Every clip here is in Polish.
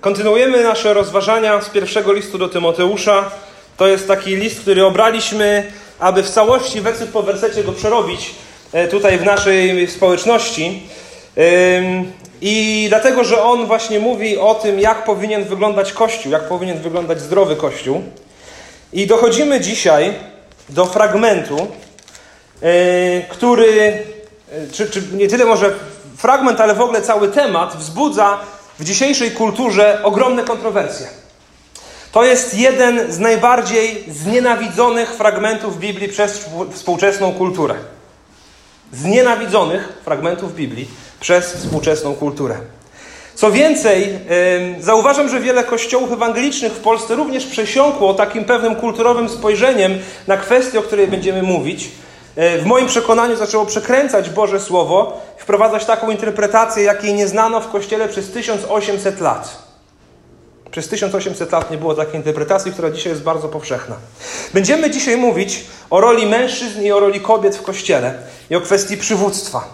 Kontynuujemy nasze rozważania z pierwszego listu do Tymoteusza. To jest taki list, który obraliśmy, aby w całości werset po wersecie go przerobić e, tutaj w naszej społeczności. I dlatego, że on właśnie mówi o tym, jak powinien wyglądać Kościół, jak powinien wyglądać zdrowy Kościół. I dochodzimy dzisiaj do fragmentu, e, który, e, czy, czy nie tyle może fragment, ale w ogóle cały temat wzbudza w dzisiejszej kulturze ogromne kontrowersje. To jest jeden z najbardziej znienawidzonych fragmentów Biblii przez współczesną kulturę. Znienawidzonych fragmentów Biblii przez współczesną kulturę. Co więcej, zauważam, że wiele kościołów ewangelicznych w Polsce również przesiąkło takim pewnym kulturowym spojrzeniem na kwestię, o której będziemy mówić. E, w moim przekonaniu zaczęło przekręcać Boże Słowo, wprowadzać taką interpretację, jakiej nie znano w Kościele przez 1800 lat. Przez 1800 lat nie było takiej interpretacji, która dzisiaj jest bardzo powszechna. Będziemy dzisiaj mówić o roli mężczyzn i o roli kobiet w Kościele i o kwestii przywództwa.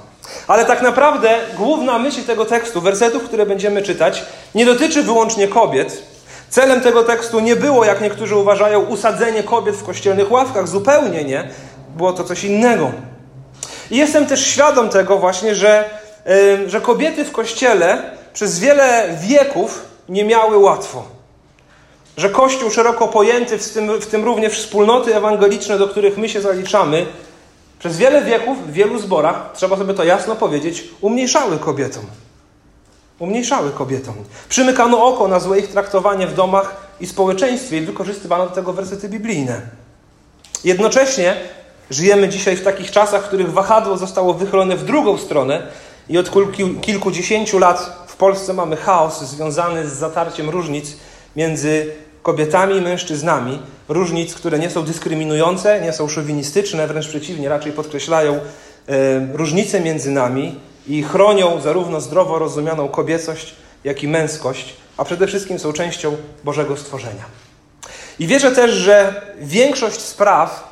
Ale tak naprawdę główna myśl tego tekstu, wersetów, które będziemy czytać, nie dotyczy wyłącznie kobiet. Celem tego tekstu nie było, jak niektórzy uważają, usadzenie kobiet w kościelnych ławkach. Zupełnie nie. Było to coś innego. I jestem też świadom tego właśnie, że, że kobiety w kościele przez wiele wieków nie miały łatwo. Że Kościół szeroko pojęty, w tym, w tym również wspólnoty ewangeliczne, do których my się zaliczamy, przez wiele wieków w wielu zborach, trzeba sobie to jasno powiedzieć, umniejszały kobietom. Umniejszały kobietom. Przymykano oko na złe ich traktowanie w domach i społeczeństwie i wykorzystywano do tego wersety biblijne. Jednocześnie Żyjemy dzisiaj w takich czasach, w których wahadło zostało wychylone w drugą stronę i od kilkudziesięciu lat w Polsce mamy chaos związany z zatarciem różnic między kobietami i mężczyznami. Różnic, które nie są dyskryminujące, nie są szowinistyczne, wręcz przeciwnie, raczej podkreślają e, różnice między nami i chronią zarówno zdrowo rozumianą kobiecość, jak i męskość, a przede wszystkim są częścią Bożego stworzenia. I wierzę też, że większość spraw,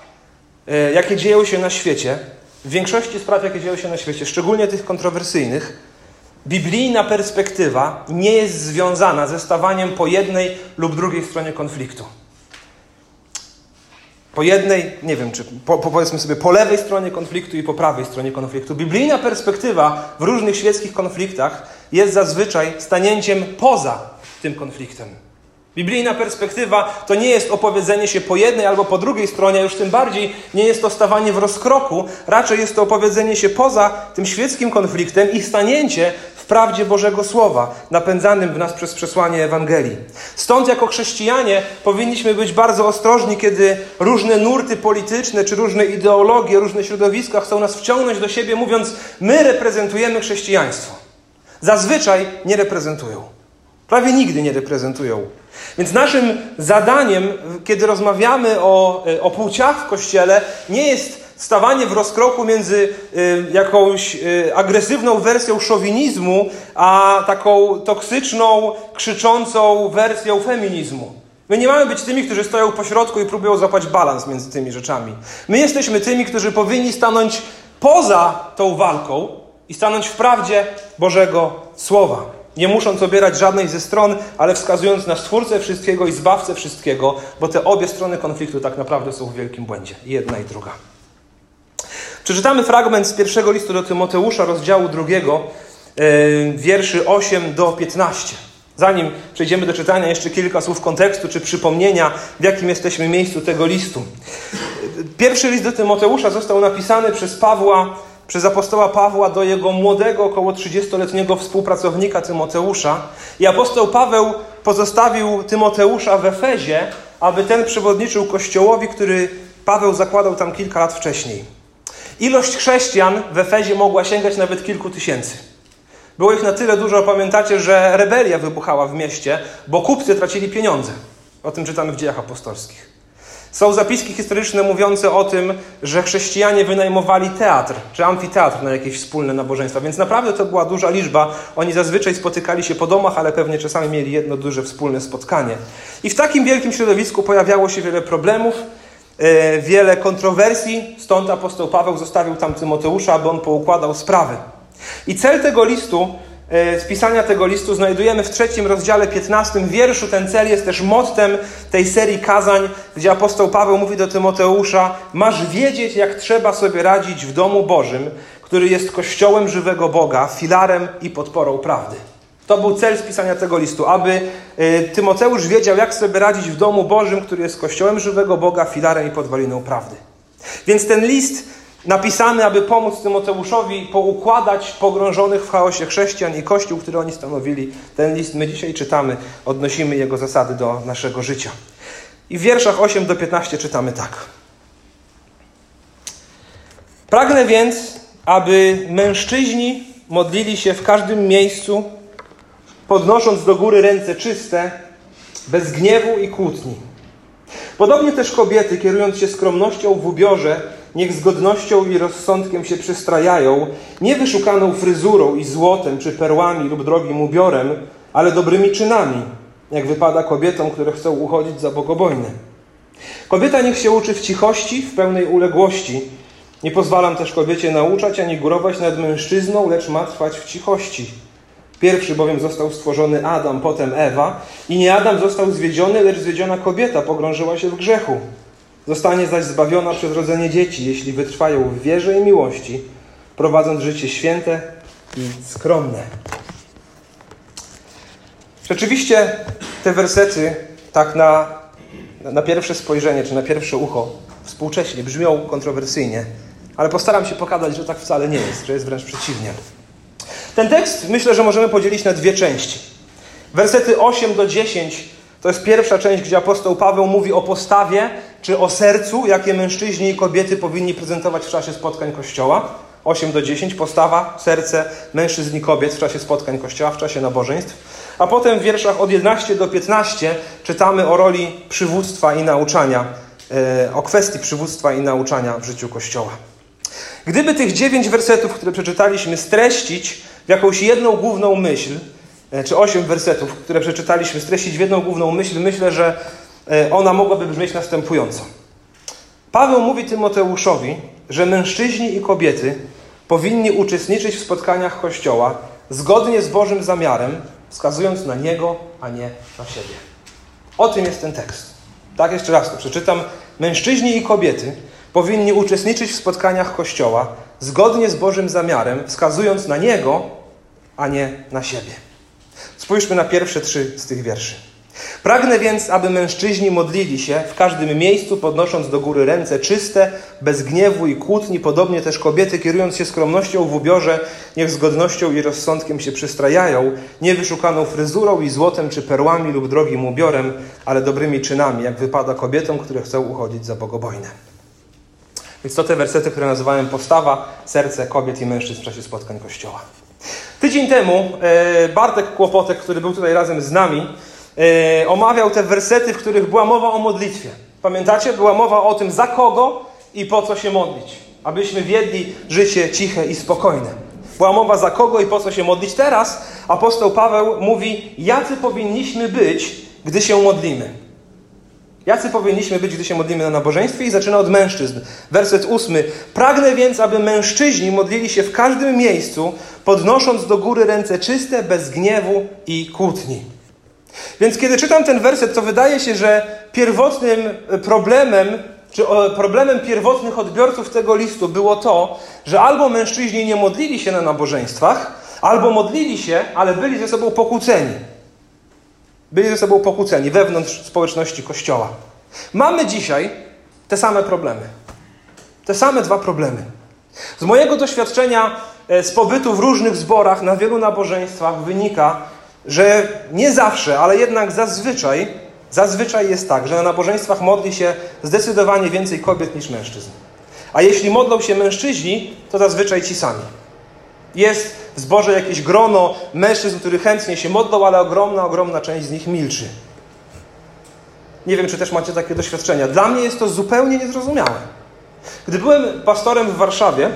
jakie dzieją się na świecie, w większości spraw, jakie dzieją się na świecie, szczególnie tych kontrowersyjnych, biblijna perspektywa nie jest związana ze stawaniem po jednej lub drugiej stronie konfliktu. Po jednej, nie wiem, czy po, powiedzmy sobie po lewej stronie konfliktu i po prawej stronie konfliktu. Biblijna perspektywa w różnych świeckich konfliktach jest zazwyczaj stanięciem poza tym konfliktem. Biblijna perspektywa to nie jest opowiedzenie się po jednej albo po drugiej stronie, a już tym bardziej nie jest to stawanie w rozkroku, raczej jest to opowiedzenie się poza tym świeckim konfliktem i stanięcie w prawdzie Bożego Słowa, napędzanym w nas przez przesłanie Ewangelii. Stąd jako chrześcijanie powinniśmy być bardzo ostrożni, kiedy różne nurty polityczne, czy różne ideologie, różne środowiska chcą nas wciągnąć do siebie, mówiąc, my reprezentujemy chrześcijaństwo. Zazwyczaj nie reprezentują. Prawie nigdy nie reprezentują. Więc naszym zadaniem, kiedy rozmawiamy o, e, o płciach w kościele, nie jest stawanie w rozkroku między y, jakąś y, agresywną wersją szowinizmu, a taką toksyczną, krzyczącą wersją feminizmu. My nie mamy być tymi, którzy stoją po środku i próbują złapać balans między tymi rzeczami. My jesteśmy tymi, którzy powinni stanąć poza tą walką i stanąć w prawdzie Bożego Słowa nie musząc obierać żadnej ze stron, ale wskazując na Stwórcę wszystkiego i Zbawcę wszystkiego, bo te obie strony konfliktu tak naprawdę są w wielkim błędzie. Jedna i druga. Przeczytamy fragment z pierwszego listu do Tymoteusza, rozdziału drugiego, yy, wierszy 8 do 15. Zanim przejdziemy do czytania, jeszcze kilka słów kontekstu czy przypomnienia, w jakim jesteśmy miejscu tego listu. Pierwszy list do Tymoteusza został napisany przez Pawła przez apostoła Pawła do jego młodego, około 30-letniego współpracownika Tymoteusza. I apostoł Paweł pozostawił Tymoteusza w Efezie, aby ten przewodniczył kościołowi, który Paweł zakładał tam kilka lat wcześniej. Ilość chrześcijan w Efezie mogła sięgać nawet kilku tysięcy. Było ich na tyle dużo, pamiętacie, że rebelia wybuchała w mieście, bo kupcy tracili pieniądze. O tym czytamy w dziejach apostolskich. Są zapiski historyczne mówiące o tym, że chrześcijanie wynajmowali teatr czy amfiteatr na jakieś wspólne nabożeństwa, więc naprawdę to była duża liczba. Oni zazwyczaj spotykali się po domach, ale pewnie czasami mieli jedno duże wspólne spotkanie. I w takim wielkim środowisku pojawiało się wiele problemów, e, wiele kontrowersji, stąd apostoł Paweł zostawił tam Tymoteusza, aby on poukładał sprawy. I cel tego listu z pisania tego listu znajdujemy w trzecim rozdziale, 15 wierszu. Ten cel jest też mottem tej serii kazań, gdzie apostoł Paweł mówi do Tymoteusza: Masz wiedzieć, jak trzeba sobie radzić w domu Bożym, który jest kościołem żywego Boga, filarem i podporą prawdy. To był cel spisania tego listu, aby y, Tymoteusz wiedział, jak sobie radzić w domu Bożym, który jest kościołem żywego Boga, filarem i podwaliną prawdy. Więc ten list napisany, aby pomóc Tymoteuszowi poukładać pogrążonych w chaosie chrześcijan i kościół, który oni stanowili. Ten list my dzisiaj czytamy, odnosimy jego zasady do naszego życia. I w wierszach 8 do 15 czytamy tak. Pragnę więc, aby mężczyźni modlili się w każdym miejscu, podnosząc do góry ręce czyste, bez gniewu i kłótni. Podobnie też kobiety, kierując się skromnością w ubiorze, niech z godnością i rozsądkiem się przystrajają, nie wyszukaną fryzurą i złotem, czy perłami lub drogim ubiorem, ale dobrymi czynami, jak wypada kobietom, które chcą uchodzić za bogobojne. Kobieta niech się uczy w cichości, w pełnej uległości. Nie pozwalam też kobiecie nauczać ani górować nad mężczyzną, lecz ma trwać w cichości. Pierwszy bowiem został stworzony Adam, potem Ewa, i nie Adam został zwiedziony, lecz zwiedziona kobieta pogrążyła się w grzechu. Zostanie zaś zbawiona przez rodzenie dzieci, jeśli wytrwają w wierze i miłości, prowadząc życie święte i skromne. Rzeczywiście te wersety, tak na, na pierwsze spojrzenie, czy na pierwsze ucho, współcześnie brzmią kontrowersyjnie, ale postaram się pokazać, że tak wcale nie jest, że jest wręcz przeciwnie. Ten tekst myślę, że możemy podzielić na dwie części. Wersety 8 do 10 to jest pierwsza część, gdzie apostoł Paweł mówi o postawie czy o sercu, jakie mężczyźni i kobiety powinni prezentować w czasie spotkań Kościoła. 8 do 10, postawa, serce mężczyzn i kobiet w czasie spotkań Kościoła, w czasie nabożeństw. A potem w wierszach od 11 do 15 czytamy o roli przywództwa i nauczania, e, o kwestii przywództwa i nauczania w życiu Kościoła. Gdyby tych dziewięć wersetów, które przeczytaliśmy, streścić w jakąś jedną główną myśl, czy osiem wersetów, które przeczytaliśmy, streścić w jedną główną myśl, myślę, że e, ona mogłaby brzmieć następująco. Paweł mówi Tymoteuszowi, że mężczyźni i kobiety powinni uczestniczyć w spotkaniach Kościoła zgodnie z Bożym zamiarem, wskazując na Niego, a nie na siebie. O tym jest ten tekst. Tak, jeszcze raz to przeczytam. Mężczyźni i kobiety powinni uczestniczyć w spotkaniach Kościoła zgodnie z Bożym zamiarem, wskazując na Niego, a nie na siebie. Spójrzmy na pierwsze trzy z tych wierszy. Pragnę więc, aby mężczyźni modlili się w każdym miejscu, podnosząc do góry ręce czyste, bez gniewu i kłótni, podobnie też kobiety, kierując się skromnością w ubiorze, niech z godnością i rozsądkiem się przystrajają, nie wyszukaną fryzurą i złotem czy perłami lub drogim ubiorem, ale dobrymi czynami, jak wypada kobietom, które chcą uchodzić za bogobojne. Więc to te wersety, które nazywałem postawa, serce kobiet i mężczyzn w czasie spotkań Kościoła. Tydzień temu e, Bartek Kłopotek, który był tutaj razem z nami, e, omawiał te wersety, w których była mowa o modlitwie. Pamiętacie? Była mowa o tym, za kogo i po co się modlić. Abyśmy wiedli życie ciche i spokojne. Była mowa za kogo i po co się modlić. Teraz apostoł Paweł mówi, jacy powinniśmy być, gdy się modlimy. Jacy powinniśmy być, gdy się modlimy na nabożeństwie? I zaczyna od mężczyzn. Werset ósmy. Pragnę więc, aby mężczyźni modlili się w każdym miejscu, podnosząc do góry ręce czyste, bez gniewu i kłótni. Więc kiedy czytam ten werset, to wydaje się, że pierwotnym problemem, czy problemem pierwotnych odbiorców tego listu było to, że albo mężczyźni nie modlili się na nabożeństwach, albo modlili się, ale byli ze sobą pokłóceni. Byli ze sobą pokłóceni wewnątrz społeczności Kościoła. Mamy dzisiaj te same problemy. Te same dwa problemy. Z mojego doświadczenia e, z pobytu w różnych zborach, na wielu nabożeństwach wynika, że nie zawsze, ale jednak zazwyczaj, zazwyczaj jest tak, że na nabożeństwach modli się zdecydowanie więcej kobiet niż mężczyzn. A jeśli modlą się mężczyźni, to zazwyczaj ci sami. Jest w zborze jakieś grono mężczyzn, którzy chętnie się modlą, ale ogromna, ogromna część z nich milczy. Nie wiem, czy też macie takie doświadczenia. Dla mnie jest to zupełnie niezrozumiałe. Gdy byłem pastorem w Warszawie,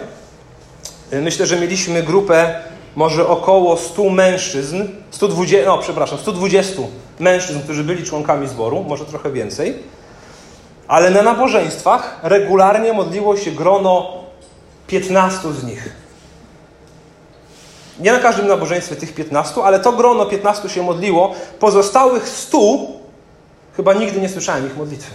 y, myślę, że mieliśmy grupę może około 100 mężczyzn, 120, no przepraszam, 120 mężczyzn, którzy byli członkami zboru, może trochę więcej, ale na nabożeństwach regularnie modliło się grono 15 z nich. Nie na każdym nabożeństwie tych 15, ale to grono 15 się modliło. Pozostałych 100 chyba nigdy nie słyszałem ich modlitwy.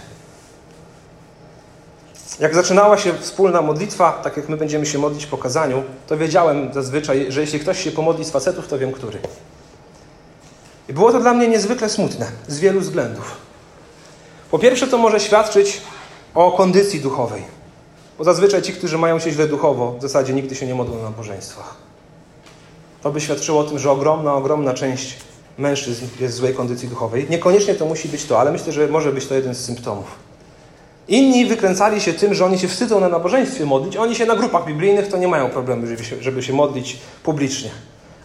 Jak zaczynała się wspólna modlitwa, tak jak my będziemy się modlić po kazaniu, to wiedziałem zazwyczaj, że jeśli ktoś się pomodli z facetów, to wiem który. I było to dla mnie niezwykle smutne z wielu względów. Po pierwsze, to może świadczyć o kondycji duchowej. Bo zazwyczaj ci, którzy mają się źle duchowo, w zasadzie nigdy się nie modlą na nabożeństwach. To by świadczyło o tym, że ogromna, ogromna część mężczyzn jest w złej kondycji duchowej. Niekoniecznie to musi być to, ale myślę, że może być to jeden z symptomów. Inni wykręcali się tym, że oni się wstydzą na nabożeństwie modlić. Oni się na grupach biblijnych to nie mają problemu, żeby się, żeby się modlić publicznie.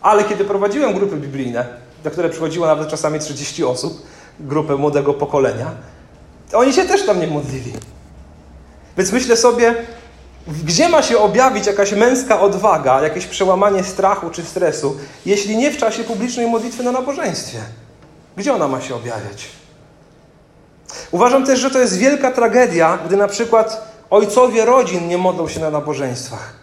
Ale kiedy prowadziłem grupy biblijne, do które przychodziło nawet czasami 30 osób, grupę młodego pokolenia, to oni się też tam nie modlili. Więc myślę sobie, gdzie ma się objawić jakaś męska odwaga, jakieś przełamanie strachu czy stresu, jeśli nie w czasie publicznej modlitwy na nabożeństwie? Gdzie ona ma się objawiać? Uważam też, że to jest wielka tragedia, gdy na przykład ojcowie rodzin nie modlą się na nabożeństwach.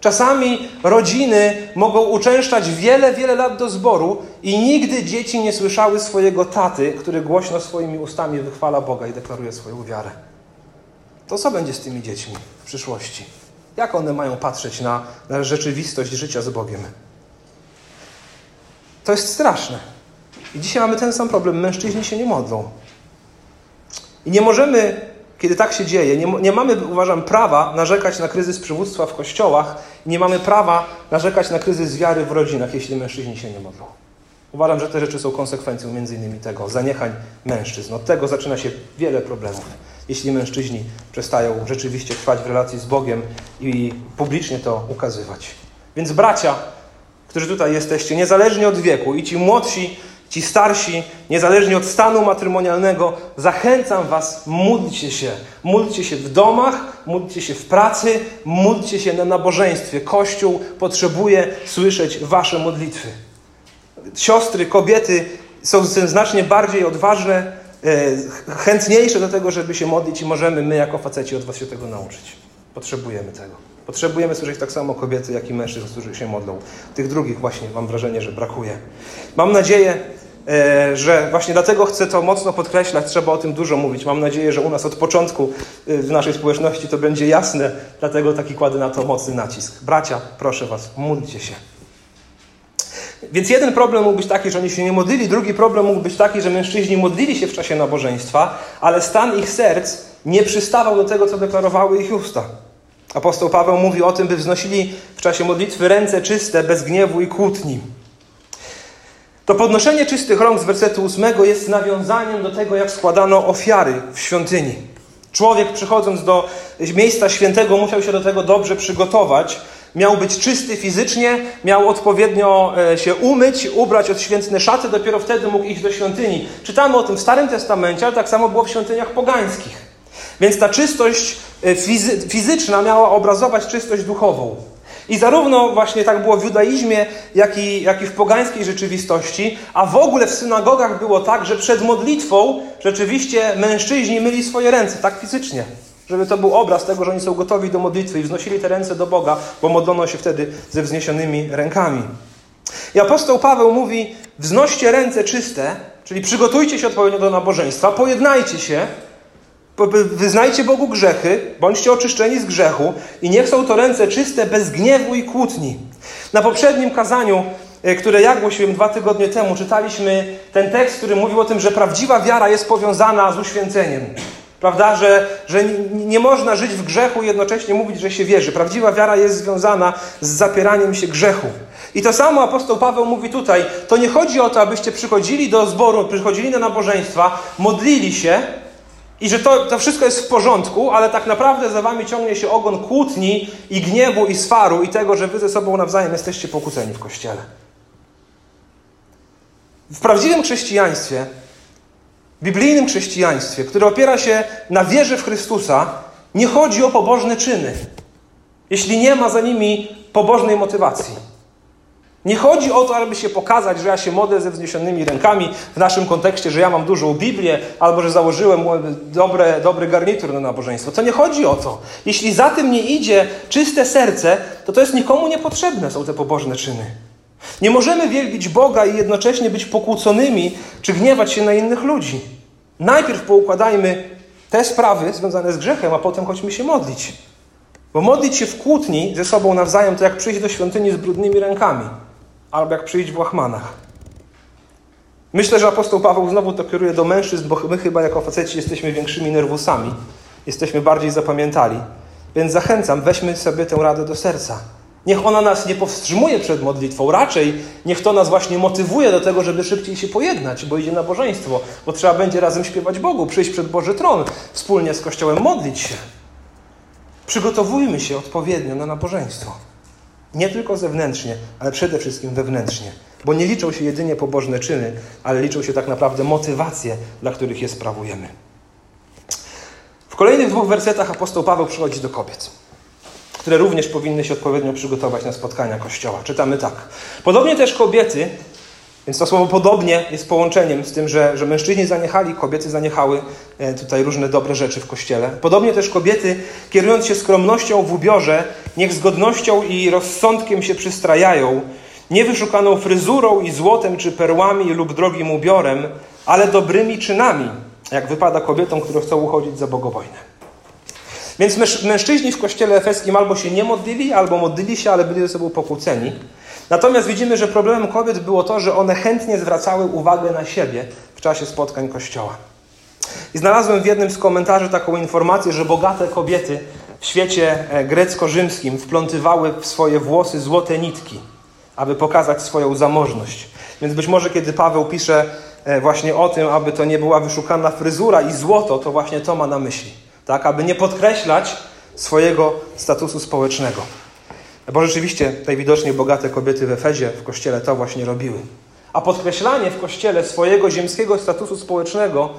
Czasami rodziny mogą uczęszczać wiele, wiele lat do zboru i nigdy dzieci nie słyszały swojego taty, który głośno swoimi ustami wychwala Boga i deklaruje swoją wiarę. To co będzie z tymi dziećmi w przyszłości? Jak one mają patrzeć na, na rzeczywistość życia z Bogiem? To jest straszne. I dzisiaj mamy ten sam problem. Mężczyźni się nie modlą. I nie możemy, kiedy tak się dzieje, nie, nie mamy, uważam, prawa narzekać na kryzys przywództwa w kościołach, nie mamy prawa narzekać na kryzys wiary w rodzinach, jeśli mężczyźni się nie modlą. Uważam, że te rzeczy są konsekwencją między innymi tego zaniechań mężczyzn. Od tego zaczyna się wiele problemów, jeśli mężczyźni przestają rzeczywiście trwać w relacji z Bogiem i publicznie to ukazywać. Więc bracia, którzy tutaj jesteście, niezależnie od wieku, i ci młodsi, ci starsi, niezależnie od stanu matrymonialnego, zachęcam Was, módlcie się. Módlcie się w domach, módlcie się w pracy, módlcie się na nabożeństwie. Kościół potrzebuje słyszeć Wasze modlitwy. Siostry, kobiety są znacznie bardziej odważne, chętniejsze do tego, żeby się modlić i możemy my jako faceci od Was się tego nauczyć. Potrzebujemy tego. Potrzebujemy słyszeć tak samo kobiety, jak i mężczyzn, którzy się modlą. Tych drugich właśnie mam wrażenie, że brakuje. Mam nadzieję, E, że właśnie dlatego chcę to mocno podkreślać, trzeba o tym dużo mówić. Mam nadzieję, że u nas od początku e, w naszej społeczności to będzie jasne, dlatego taki kładę na to mocny nacisk. Bracia, proszę Was, módlcie się. Więc jeden problem mógł być taki, że oni się nie modlili, drugi problem mógł być taki, że mężczyźni modlili się w czasie nabożeństwa, ale stan ich serc nie przystawał do tego, co deklarowały ich usta. Apostoł Paweł mówi o tym, by wznosili w czasie modlitwy ręce czyste, bez gniewu i kłótni. To podnoszenie czystych rąk z wersetu 8 jest nawiązaniem do tego, jak składano ofiary w świątyni. Człowiek przychodząc do miejsca świętego musiał się do tego dobrze przygotować. Miał być czysty fizycznie, miał odpowiednio e, się umyć, ubrać odświętne szaty, dopiero wtedy mógł iść do świątyni. Czytamy o tym w Starym Testamencie, ale tak samo było w świątyniach pogańskich. Więc ta czystość e, fizyczna miała obrazować czystość duchową. I zarówno właśnie tak było w judaizmie, jak i, jak i w pogańskiej rzeczywistości, a w ogóle w synagogach było tak, że przed modlitwą rzeczywiście mężczyźni myli swoje ręce, tak fizycznie. Żeby to był obraz tego, że oni są gotowi do modlitwy i wznosili te ręce do Boga, bo modlono się wtedy ze wzniesionymi rękami. I apostoł Paweł mówi: wznoście ręce czyste, czyli przygotujcie się odpowiednio do nabożeństwa, pojednajcie się, Wyznajcie Bogu grzechy, bądźcie oczyszczeni z grzechu i niech są to ręce czyste, bez gniewu i kłótni. Na poprzednim kazaniu, e, które ja głosiłem dwa tygodnie temu, czytaliśmy ten tekst, który mówił o tym, że prawdziwa wiara jest powiązana z uświęceniem. Prawda, że, że nie można żyć w grzechu i jednocześnie mówić, że się wierzy. Prawdziwa wiara jest związana z zapieraniem się grzechu. I to samo apostoł Paweł mówi tutaj. To nie chodzi o to, abyście przychodzili do zboru, przychodzili na nabożeństwa, modlili się, i że to, to wszystko jest w porządku, ale tak naprawdę za wami ciągnie się ogon kłótni i gniewu i swaru i tego, że wy ze sobą nawzajem jesteście pokłóceni w kościele. W prawdziwym chrześcijaństwie, biblijnym chrześcijaństwie, które opiera się na wierze w Chrystusa, nie chodzi o pobożne czyny, jeśli nie ma za nimi pobożnej motywacji. Nie chodzi o to, aby się pokazać, że ja się modlę ze wzniesionymi rękami w naszym kontekście, że ja mam dużą Biblię albo że założyłem dobre, dobry garnitur na nabożeństwo. To nie chodzi o to. Jeśli za tym nie idzie czyste serce, to to jest nikomu niepotrzebne, są te pobożne czyny. Nie możemy wielbić Boga i jednocześnie być pokłóconymi czy gniewać się na innych ludzi. Najpierw poukładajmy te sprawy związane z grzechem, a potem chodźmy się modlić. Bo modlić się w kłótni ze sobą nawzajem to jak przyjść do świątyni z brudnymi rękami, albo jak przyjść w łachmanach. Myślę, że apostoł Paweł znowu to kieruje do mężczyzn, bo my chyba jako faceci jesteśmy większymi nerwusami. Jesteśmy bardziej zapamiętali. Więc zachęcam, weźmy sobie tę radę do serca. Niech ona nas nie powstrzymuje przed modlitwą, raczej niech to nas właśnie motywuje do tego, żeby szybciej się pojednać, bo idzie nabożeństwo, bo trzeba będzie razem śpiewać Bogu, przyjść przed Boży tron, wspólnie z Kościołem modlić się. Przygotowujmy się odpowiednio na nabożeństwo. Nie tylko zewnętrznie, ale przede wszystkim wewnętrznie. Bo nie liczą się jedynie pobożne czyny, ale liczą się tak naprawdę motywacje, dla których je sprawujemy. W kolejnych dwóch wersetach apostoł Paweł przychodzi do kobiet, które również powinny się odpowiednio przygotować na spotkania Kościoła. Czytamy tak. Podobnie też kobiety, więc to słowo podobnie jest połączeniem z tym, że, że mężczyźni zaniechali, kobiety zaniechały e, tutaj różne dobre rzeczy w Kościele. Podobnie też kobiety, kierując się skromnością w ubiorze, niech z godnością i rozsądkiem się przystrajają, nie wyszukaną fryzurą i złotem czy perłami lub drogim ubiorem, ale dobrymi czynami, jak wypada kobietom, które chcą uchodzić za bogobojne. Więc mężczyźni w kościele efeskim albo się nie modlili, albo modlili się, ale byli ze sobą pokłóceni. Natomiast widzimy, że problemem kobiet było to, że one chętnie zwracały uwagę na siebie w czasie spotkań kościoła. I znalazłem w jednym z komentarzy taką informację, że bogate kobiety w świecie e, grecko-rzymskim wplątywały w swoje włosy złote nitki, aby pokazać swoją zamożność. Więc być może kiedy Paweł pisze e, właśnie o tym, aby to nie była wyszukana fryzura i złoto, to właśnie to ma na myśli. Tak, aby nie podkreślać swojego statusu społecznego. Bo rzeczywiście najwidoczniej bogate kobiety w Efezie, w kościele to właśnie robiły. A podkreślanie w kościele swojego ziemskiego statusu społecznego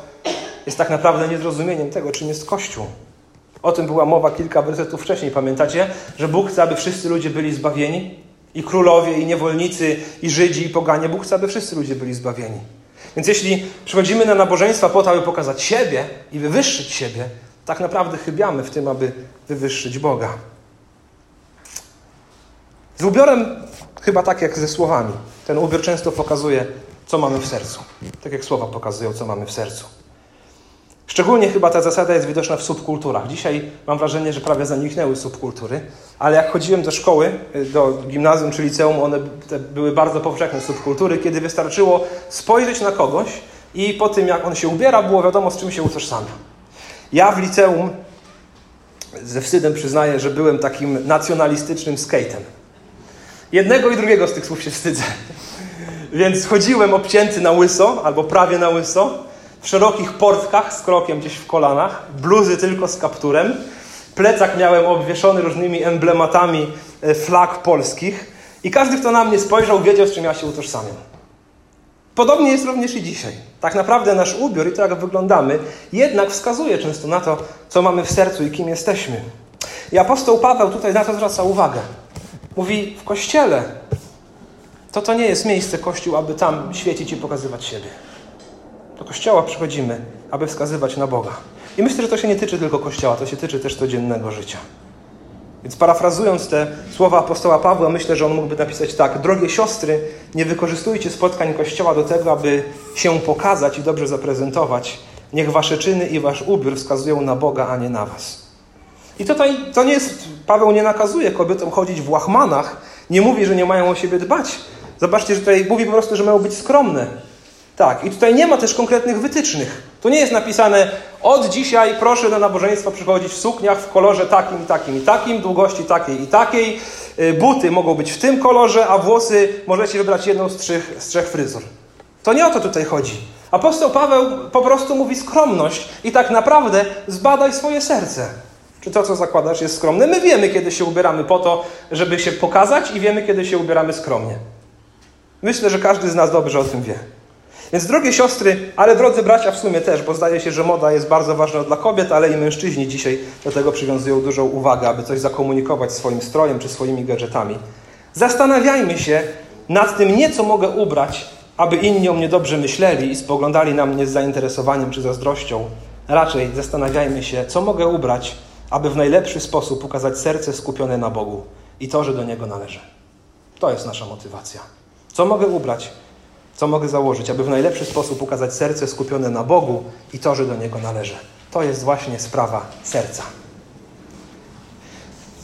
jest tak naprawdę niezrozumieniem tego, czym jest Kościół. O tym była mowa kilka wersetów wcześniej. Pamiętacie, że Bóg chce, aby wszyscy ludzie byli zbawieni? I królowie, i niewolnicy, i Żydzi, i poganie. Bóg chce, aby wszyscy ludzie byli zbawieni. Więc jeśli przychodzimy na nabożeństwa po to, aby pokazać siebie i wywyższyć siebie, tak naprawdę chybiamy w tym, aby wywyższyć Boga. Z ubiorem chyba tak jak ze słowami. Ten ubiór często pokazuje, co mamy w sercu. Tak jak słowa pokazują, co mamy w sercu. Szczególnie chyba ta zasada jest widoczna w subkulturach. Dzisiaj mam wrażenie, że prawie zaniknęły subkultury, ale jak chodziłem do szkoły, do gimnazjum czy liceum, one były bardzo powszechne subkultury, kiedy wystarczyło spojrzeć na kogoś i po tym, jak on się ubiera, było wiadomo, z czym się utożsamia. Ja w liceum ze wstydem przyznaję, że byłem takim nacjonalistycznym skatem. Jednego i drugiego z tych słów się wstydzę. Więc chodziłem obcięty na łyso, albo prawie na łyso, w szerokich portkach z krokiem gdzieś w kolanach, bluzy tylko z kapturem. Plecak miałem obwieszony różnymi emblematami e, flag polskich i każdy, kto na mnie spojrzał, wiedział, z czym ja się utożsamiam. Podobnie jest również i dzisiaj. Tak naprawdę nasz ubiór i to, jak wyglądamy, jednak wskazuje często na to, co mamy w sercu i kim jesteśmy. I apostoł Paweł tutaj na to zwraca uwagę. Mówi, w kościele to to nie jest miejsce kościół, aby tam świecić i pokazywać siebie. Do kościoła przychodzimy, aby wskazywać na Boga. I myślę, że to się nie tyczy tylko kościoła, to się tyczy też codziennego życia. Więc parafrazując te słowa apostoła Pawła, myślę, że on mógłby napisać tak: Drogie siostry, nie wykorzystujcie spotkań Kościoła do tego, aby się pokazać i dobrze zaprezentować. Niech wasze czyny i wasz ubiór wskazują na Boga, a nie na was. I tutaj to nie jest, Paweł nie nakazuje kobietom chodzić w łachmanach, nie mówi, że nie mają o siebie dbać. Zobaczcie, że tutaj mówi po prostu, że mają być skromne. Tak, i tutaj nie ma też konkretnych wytycznych. Tu nie jest napisane, od dzisiaj proszę na nabożeństwo przychodzić w sukniach w kolorze takim i takim i takim, długości takiej i takiej. Y, buty mogą być w tym kolorze, a włosy możecie wybrać jedną z trzech, z trzech fryzur. To nie o to tutaj chodzi. Apostoł Paweł po prostu mówi skromność i tak naprawdę zbadaj swoje serce. Czy to, co zakładasz, jest skromne? My wiemy, kiedy się ubieramy po to, żeby się pokazać, i wiemy, kiedy się ubieramy skromnie. Myślę, że każdy z nas dobrze o tym wie. Więc drogie siostry, ale drodzy bracia w sumie też, bo zdaje się, że moda jest bardzo ważna dla kobiet, ale i mężczyźni dzisiaj do tego przywiązują dużą uwagę, aby coś zakomunikować swoim strojem czy swoimi gadżetami. Zastanawiajmy się nad tym nie, co mogę ubrać, aby inni o mnie dobrze myśleli i spoglądali na mnie z zainteresowaniem czy zazdrością. Raczej zastanawiajmy się, co mogę ubrać, aby w najlepszy sposób pokazać serce skupione na Bogu i to, że do Niego należę. To jest nasza motywacja. Co mogę ubrać? Co mogę założyć, aby w najlepszy sposób ukazać serce skupione na Bogu i to, że do Niego należę? To jest właśnie sprawa serca.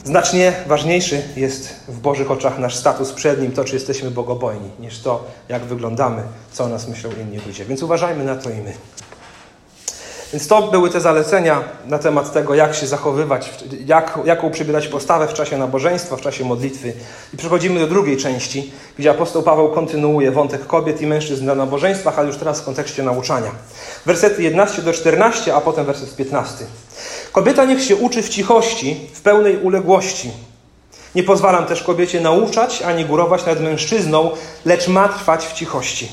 Znacznie ważniejszy jest w Bożych oczach nasz status przed Nim, to czy jesteśmy bogobojni, niż to, jak wyglądamy, co o nas myślą inni ludzie. Więc uważajmy na to i my. Więc to były te zalecenia na temat tego, jak się zachowywać, jak, jaką przybierać postawę w czasie nabożeństwa, w czasie modlitwy. I przechodzimy do drugiej części, gdzie apostoł Paweł kontynuuje wątek kobiet i mężczyzn na nabożeństwach, ale już teraz w kontekście nauczania. Wersety 11 do 14, a potem werset 15. Kobieta niech się uczy w cichości, w pełnej uległości. Nie pozwalam też kobiecie nauczać ani górować nad mężczyzną, lecz ma trwać w cichości.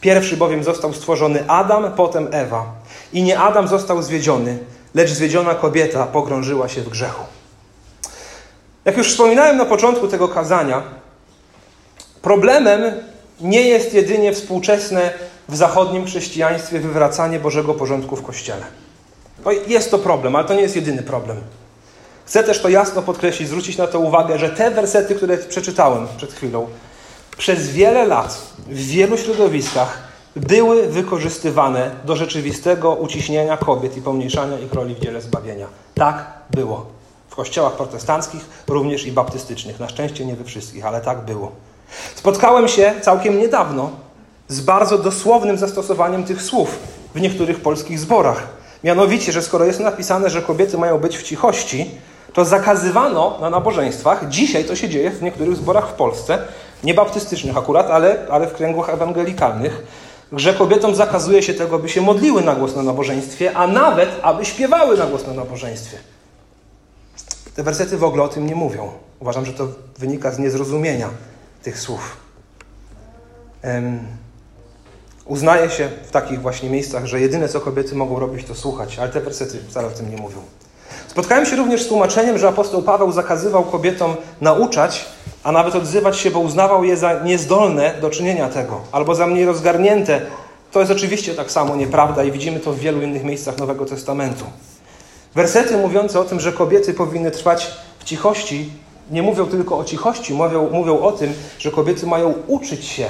Pierwszy bowiem został stworzony Adam, potem Ewa. I nie Adam został zwiedziony, lecz zwiedziona kobieta pogrążyła się w grzechu. Jak już wspominałem na początku tego kazania, problemem nie jest jedynie współczesne w zachodnim chrześcijaństwie wywracanie Bożego porządku w Kościele. Jest to problem, ale to nie jest jedyny problem. Chcę też to jasno podkreślić, zwrócić na to uwagę, że te wersety, które przeczytałem przed chwilą, przez wiele lat w wielu środowiskach były wykorzystywane do rzeczywistego uciśnienia kobiet i pomniejszania ich roli w dziele zbawienia. Tak było. W kościołach protestanckich, również i baptystycznych. Na szczęście nie we wszystkich, ale tak było. Spotkałem się całkiem niedawno z bardzo dosłownym zastosowaniem tych słów w niektórych polskich zborach. Mianowicie, że skoro jest napisane, że kobiety mają być w cichości, to zakazywano na nabożeństwach, dzisiaj to się dzieje w niektórych zborach w Polsce, nie baptystycznych akurat, ale, ale w kręgach ewangelikalnych, że kobietom zakazuje się tego, by się modliły na głos na nabożeństwie, a nawet aby śpiewały na głos na nabożeństwie. Te wersety w ogóle o tym nie mówią. Uważam, że to wynika z niezrozumienia tych słów. Um, uznaje się w takich właśnie miejscach, że jedyne co kobiety mogą robić to słuchać, ale te wersety wcale o tym nie mówią. Spotkałem się również z tłumaczeniem, że apostoł Paweł zakazywał kobietom nauczać, a nawet odzywać się, bo uznawał je za niezdolne do czynienia tego, albo za mniej rozgarnięte. To jest oczywiście tak samo nieprawda i widzimy to w wielu innych miejscach Nowego Testamentu. Wersety mówiące o tym, że kobiety powinny trwać w cichości, nie mówią tylko o cichości, mówią, mówią o tym, że kobiety mają uczyć się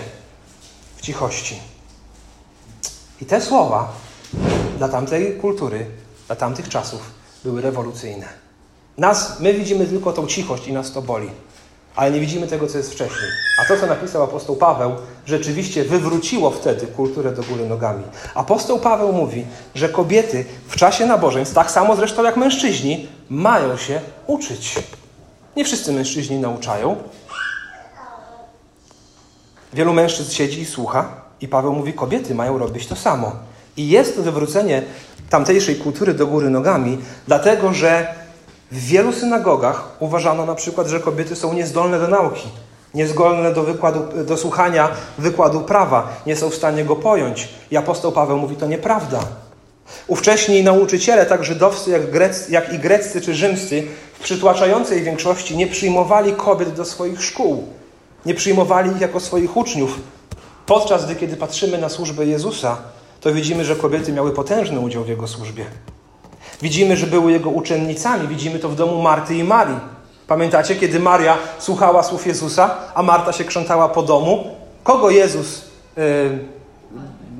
w cichości. I te słowa dla tamtej kultury, dla tamtych czasów były rewolucyjne. Nas, my widzimy tylko tą cichość i nas to boli ale nie widzimy tego, co jest wcześniej. A to, co napisał apostoł Paweł, rzeczywiście wywróciło wtedy kulturę do góry nogami. Apostoł Paweł mówi, że kobiety w czasie nabożeństw, tak samo zresztą jak mężczyźni, mają się uczyć. Nie wszyscy mężczyźni nauczają. Wielu mężczyzn siedzi i słucha, i Paweł mówi, kobiety mają robić to samo. I jest to wywrócenie tamtejszej kultury do góry nogami, dlatego że w wielu synagogach uważano na przykład, że kobiety są niezdolne do nauki, niezdolne do, wykładu, do słuchania wykładu prawa, nie są w stanie go pojąć. I apostoł Paweł mówi, to nieprawda. Ówcześni nauczyciele, tak żydowscy jak, grec, jak i greccy czy rzymscy, w przytłaczającej większości nie przyjmowali kobiet do swoich szkół. Nie przyjmowali ich jako swoich uczniów. Podczas gdy, kiedy patrzymy na służbę Jezusa, to widzimy, że kobiety miały potężny udział w Jego służbie. Widzimy, że były jego uczennicami. Widzimy to w domu Marty i Marii. Pamiętacie, kiedy Maria słuchała słów Jezusa, a Marta się krzątała po domu? Kogo Jezus yy,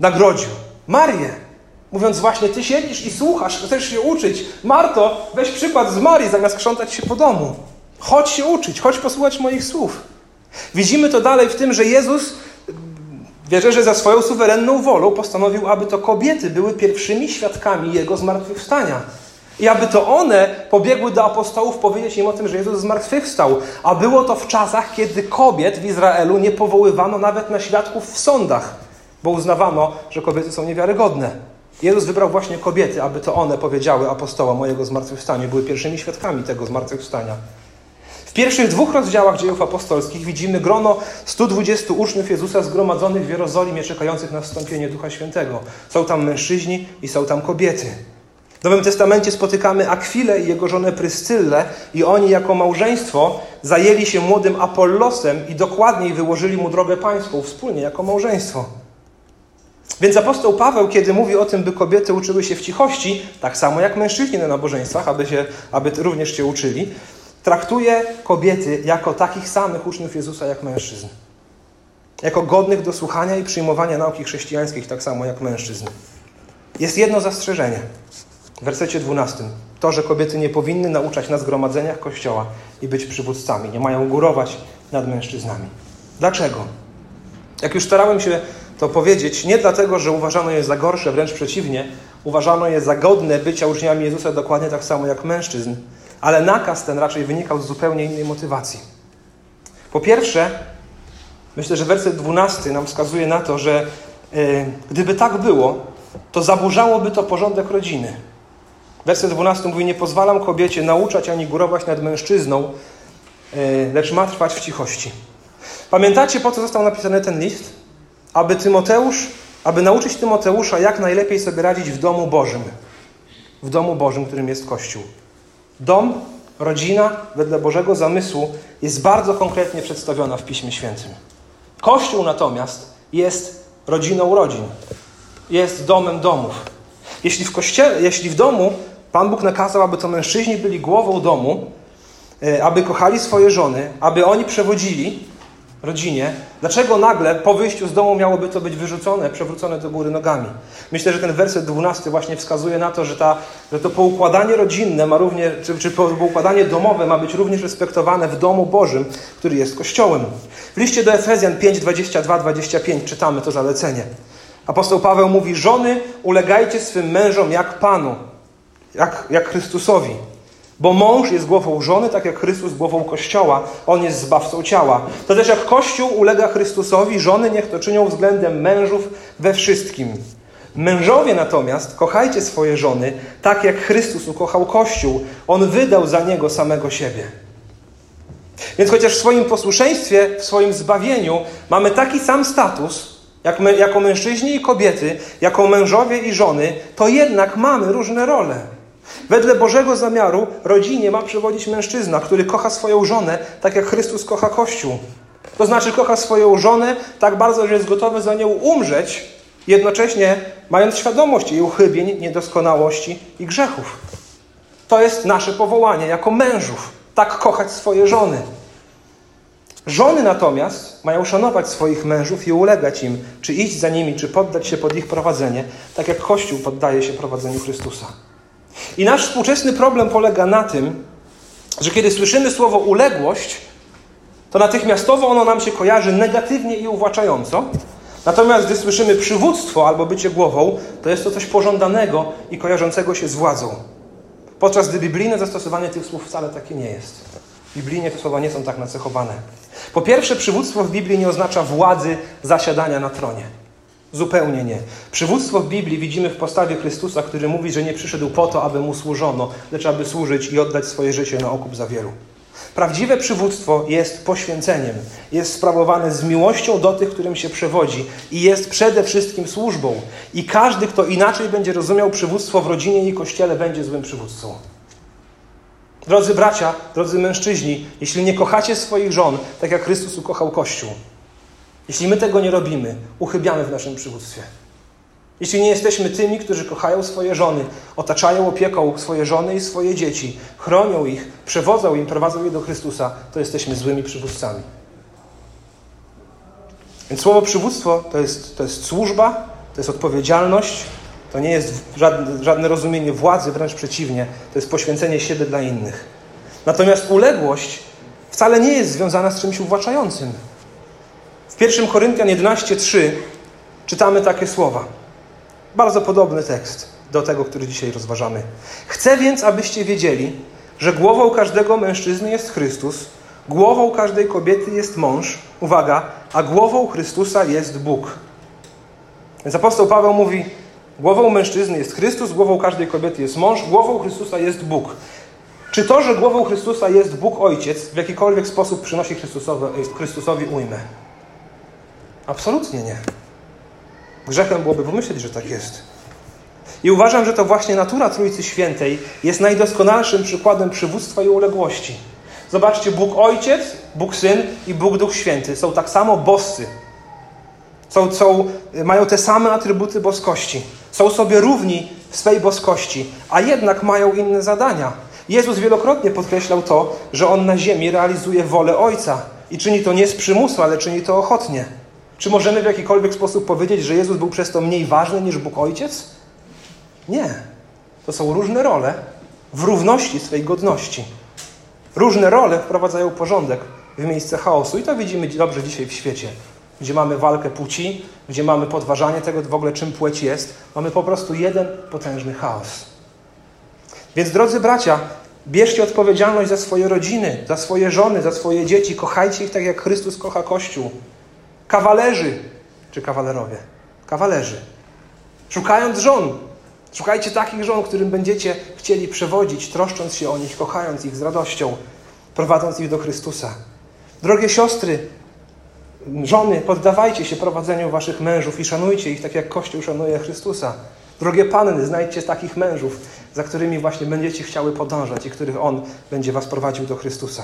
nagrodził? Marię. Mówiąc właśnie, ty siedzisz i słuchasz, chcesz się uczyć. Marto, weź przykład z Marii, zamiast krzątać się po domu. Chodź się uczyć, chodź posłuchać moich słów. Widzimy to dalej w tym, że Jezus Wierzę, że za swoją suwerenną wolą postanowił, aby to kobiety były pierwszymi świadkami Jego zmartwychwstania. I aby to one pobiegły do apostołów powiedzieć im o tym, że Jezus zmartwychwstał. A było to w czasach, kiedy kobiet w Izraelu nie powoływano nawet na świadków w sądach, bo uznawano, że kobiety są niewiarygodne. Jezus wybrał właśnie kobiety, aby to one powiedziały apostołom o Jego zmartwychwstaniu. Były pierwszymi świadkami tego zmartwychwstania. Pierwszych dwóch rozdziałach dziejów apostolskich widzimy grono 120 uczniów Jezusa zgromadzonych w Jerozolimie, czekających na wstąpienie Ducha Świętego. Są tam mężczyźni i są tam kobiety. W Nowym Testamencie spotykamy Akwilę i jego żonę Pryscyllę i oni jako małżeństwo zajęli się młodym Apollosem i dokładniej wyłożyli mu drogę pańską wspólnie jako małżeństwo. Więc apostoł Paweł, kiedy mówi o tym, by kobiety uczyły się w cichości, tak samo jak mężczyźni na nabożeństwach, aby, się, aby również się uczyli, traktuje kobiety jako takich samych uczniów Jezusa jak mężczyzn. jako godnych do słuchania i przyjmowania nauki chrześcijańskich, tak samo jak mężczyzn. Jest jedno zastrzeżenie w wersecie 12. To, że kobiety nie powinny nauczać na zgromadzeniach Kościoła i być przywódcami, nie mają górować nad mężczyznami. Dlaczego? Jak już starałem się to powiedzieć, nie dlatego, że uważano je za gorsze, wręcz przeciwnie, uważano je za godne bycia uczniami Jezusa dokładnie tak samo jak mężczyzn, ale nakaz ten raczej wynikał z zupełnie innej motywacji. Po pierwsze, myślę, że werset 12 nam wskazuje na to, że yy, gdyby tak było, to zaburzałoby to porządek rodziny. Werset 12 mówi: Nie pozwalam kobiecie nauczać ani górować nad mężczyzną, yy, lecz ma trwać w cichości. Pamiętacie, po co został napisany ten list? Aby Tymoteusz, aby nauczyć Tymoteusza, jak najlepiej sobie radzić w domu Bożym. W domu Bożym, którym jest Kościół. Dom, rodzina, wedle Bożego zamysłu, jest bardzo konkretnie przedstawiona w Piśmie Świętym. Kościół natomiast jest rodziną rodzin. Jest domem domów. Jeśli w kościele, jeśli w domu Pan Bóg nakazał, aby to mężczyźni byli głową domu, e, aby kochali swoje żony, aby oni przewodzili, rodzinie, dlaczego nagle po wyjściu z domu miałoby to być wyrzucone, przewrócone do góry nogami? Myślę, że ten werset 12 właśnie wskazuje na to, że, ta, że to poukładanie rodzinne ma również, czy, czy poukładanie domowe ma być również respektowane w domu Bożym, który jest Kościołem. W liście do Efezjan 5, 22, 25 czytamy to zalecenie. Apostoł Paweł mówi, żony ulegajcie swym mężom jak Panu, jak, jak Chrystusowi. Bo mąż jest głową żony, tak jak Chrystus głową Kościoła. On jest zbawcą ciała. To też jak Kościół ulega Chrystusowi, żony niech to czynią względem mężów we wszystkim. Mężowie natomiast kochajcie swoje żony, tak jak Chrystus ukochał Kościół. On wydał za niego samego siebie. Więc chociaż w swoim posłuszeństwie, w swoim zbawieniu mamy taki sam status, jak my, jako mężczyźni i kobiety, jako mężowie i żony, to jednak mamy różne role. Wedle Bożego zamiaru rodzinie ma przewodzić mężczyzna, który kocha swoją żonę, tak jak Chrystus kocha Kościół. To znaczy kocha swoją żonę tak bardzo, że jest gotowy za nią umrzeć, jednocześnie mając świadomość jej uchybień, niedoskonałości i grzechów. To jest nasze powołanie jako mężów. Tak kochać swoje żony. Żony natomiast mają szanować swoich mężów i ulegać im, czy iść za nimi, czy poddać się pod ich prowadzenie, tak jak Kościół poddaje się prowadzeniu Chrystusa. I nasz współczesny problem polega na tym, że kiedy słyszymy słowo uległość, to natychmiastowo ono nam się kojarzy negatywnie i uwłaczająco. Natomiast gdy słyszymy przywództwo albo bycie głową, to jest to coś pożądanego i kojarzącego się z władzą. Podczas gdy biblijne zastosowanie tych słów wcale takie nie jest. Biblijnie te słowa nie są tak nacechowane. Po pierwsze, przywództwo w Biblii nie oznacza władzy zasiadania na tronie. Zupełnie nie. Przywództwo w Biblii widzimy w postawie Chrystusa, który mówi, że nie przyszedł po to, aby mu służono, lecz aby służyć i oddać swoje życie na okup za wielu. Prawdziwe przywództwo jest poświęceniem, jest sprawowane z miłością do tych, którym się przewodzi i jest przede wszystkim służbą. I każdy, kto inaczej będzie rozumiał przywództwo w rodzinie i kościele, będzie złym przywódcą. Drodzy bracia, drodzy mężczyźni, jeśli nie kochacie swoich żon, tak jak Chrystus ukochał Kościół, jeśli my tego nie robimy, uchybiamy w naszym przywództwie. Jeśli nie jesteśmy tymi, którzy kochają swoje żony, otaczają opieką swoje żony i swoje dzieci, chronią ich, przewodzą im, prowadzą je do Chrystusa, to jesteśmy złymi przywódcami. Więc słowo przywództwo to jest, to jest służba, to jest odpowiedzialność, to nie jest żadne, żadne rozumienie władzy, wręcz przeciwnie, to jest poświęcenie siebie dla innych. Natomiast uległość wcale nie jest związana z czymś uwłaczającym. W 1 Koryntian 11:3 czytamy takie słowa. Bardzo podobny tekst do tego, który dzisiaj rozważamy. Chcę więc, abyście wiedzieli, że głową każdego mężczyzny jest Chrystus, głową każdej kobiety jest mąż, uwaga, a głową Chrystusa jest Bóg. Więc apostoł Paweł mówi: Głową mężczyzny jest Chrystus, głową każdej kobiety jest mąż, głową Chrystusa jest Bóg. Czy to, że głową Chrystusa jest Bóg Ojciec, w jakikolwiek sposób przynosi Chrystusowi ujmę? Absolutnie nie. Grzechem byłoby pomyśleć, że tak jest. I uważam, że to właśnie natura Trójcy Świętej jest najdoskonalszym przykładem przywództwa i uległości. Zobaczcie, Bóg Ojciec, Bóg Syn i Bóg Duch Święty są tak samo boscy. Są, są, mają te same atrybuty boskości. Są sobie równi w swej boskości, a jednak mają inne zadania. Jezus wielokrotnie podkreślał to, że On na ziemi realizuje wolę Ojca i czyni to nie z przymusu, ale czyni to ochotnie. Czy możemy w jakikolwiek sposób powiedzieć, że Jezus był przez to mniej ważny niż Bóg Ojciec? Nie. To są różne role w równości swej godności. Różne role wprowadzają porządek w miejsce chaosu i to widzimy dobrze dzisiaj w świecie, gdzie mamy walkę płci, gdzie mamy podważanie tego w ogóle czym płeć jest. Mamy po prostu jeden potężny chaos. Więc drodzy bracia, bierzcie odpowiedzialność za swoje rodziny, za swoje żony, za swoje dzieci. Kochajcie ich tak, jak Chrystus kocha Kościół. Kawalerzy, czy kawalerowie? Kawalerzy. Szukając żon, szukajcie takich żon, którym będziecie chcieli przewodzić, troszcząc się o nich, kochając ich z radością, prowadząc ich do Chrystusa. Drogie siostry, żony, poddawajcie się prowadzeniu waszych mężów i szanujcie ich tak, jak Kościół szanuje Chrystusa. Drogie panny, znajdźcie takich mężów, za którymi właśnie będziecie chciały podążać i których On będzie was prowadził do Chrystusa.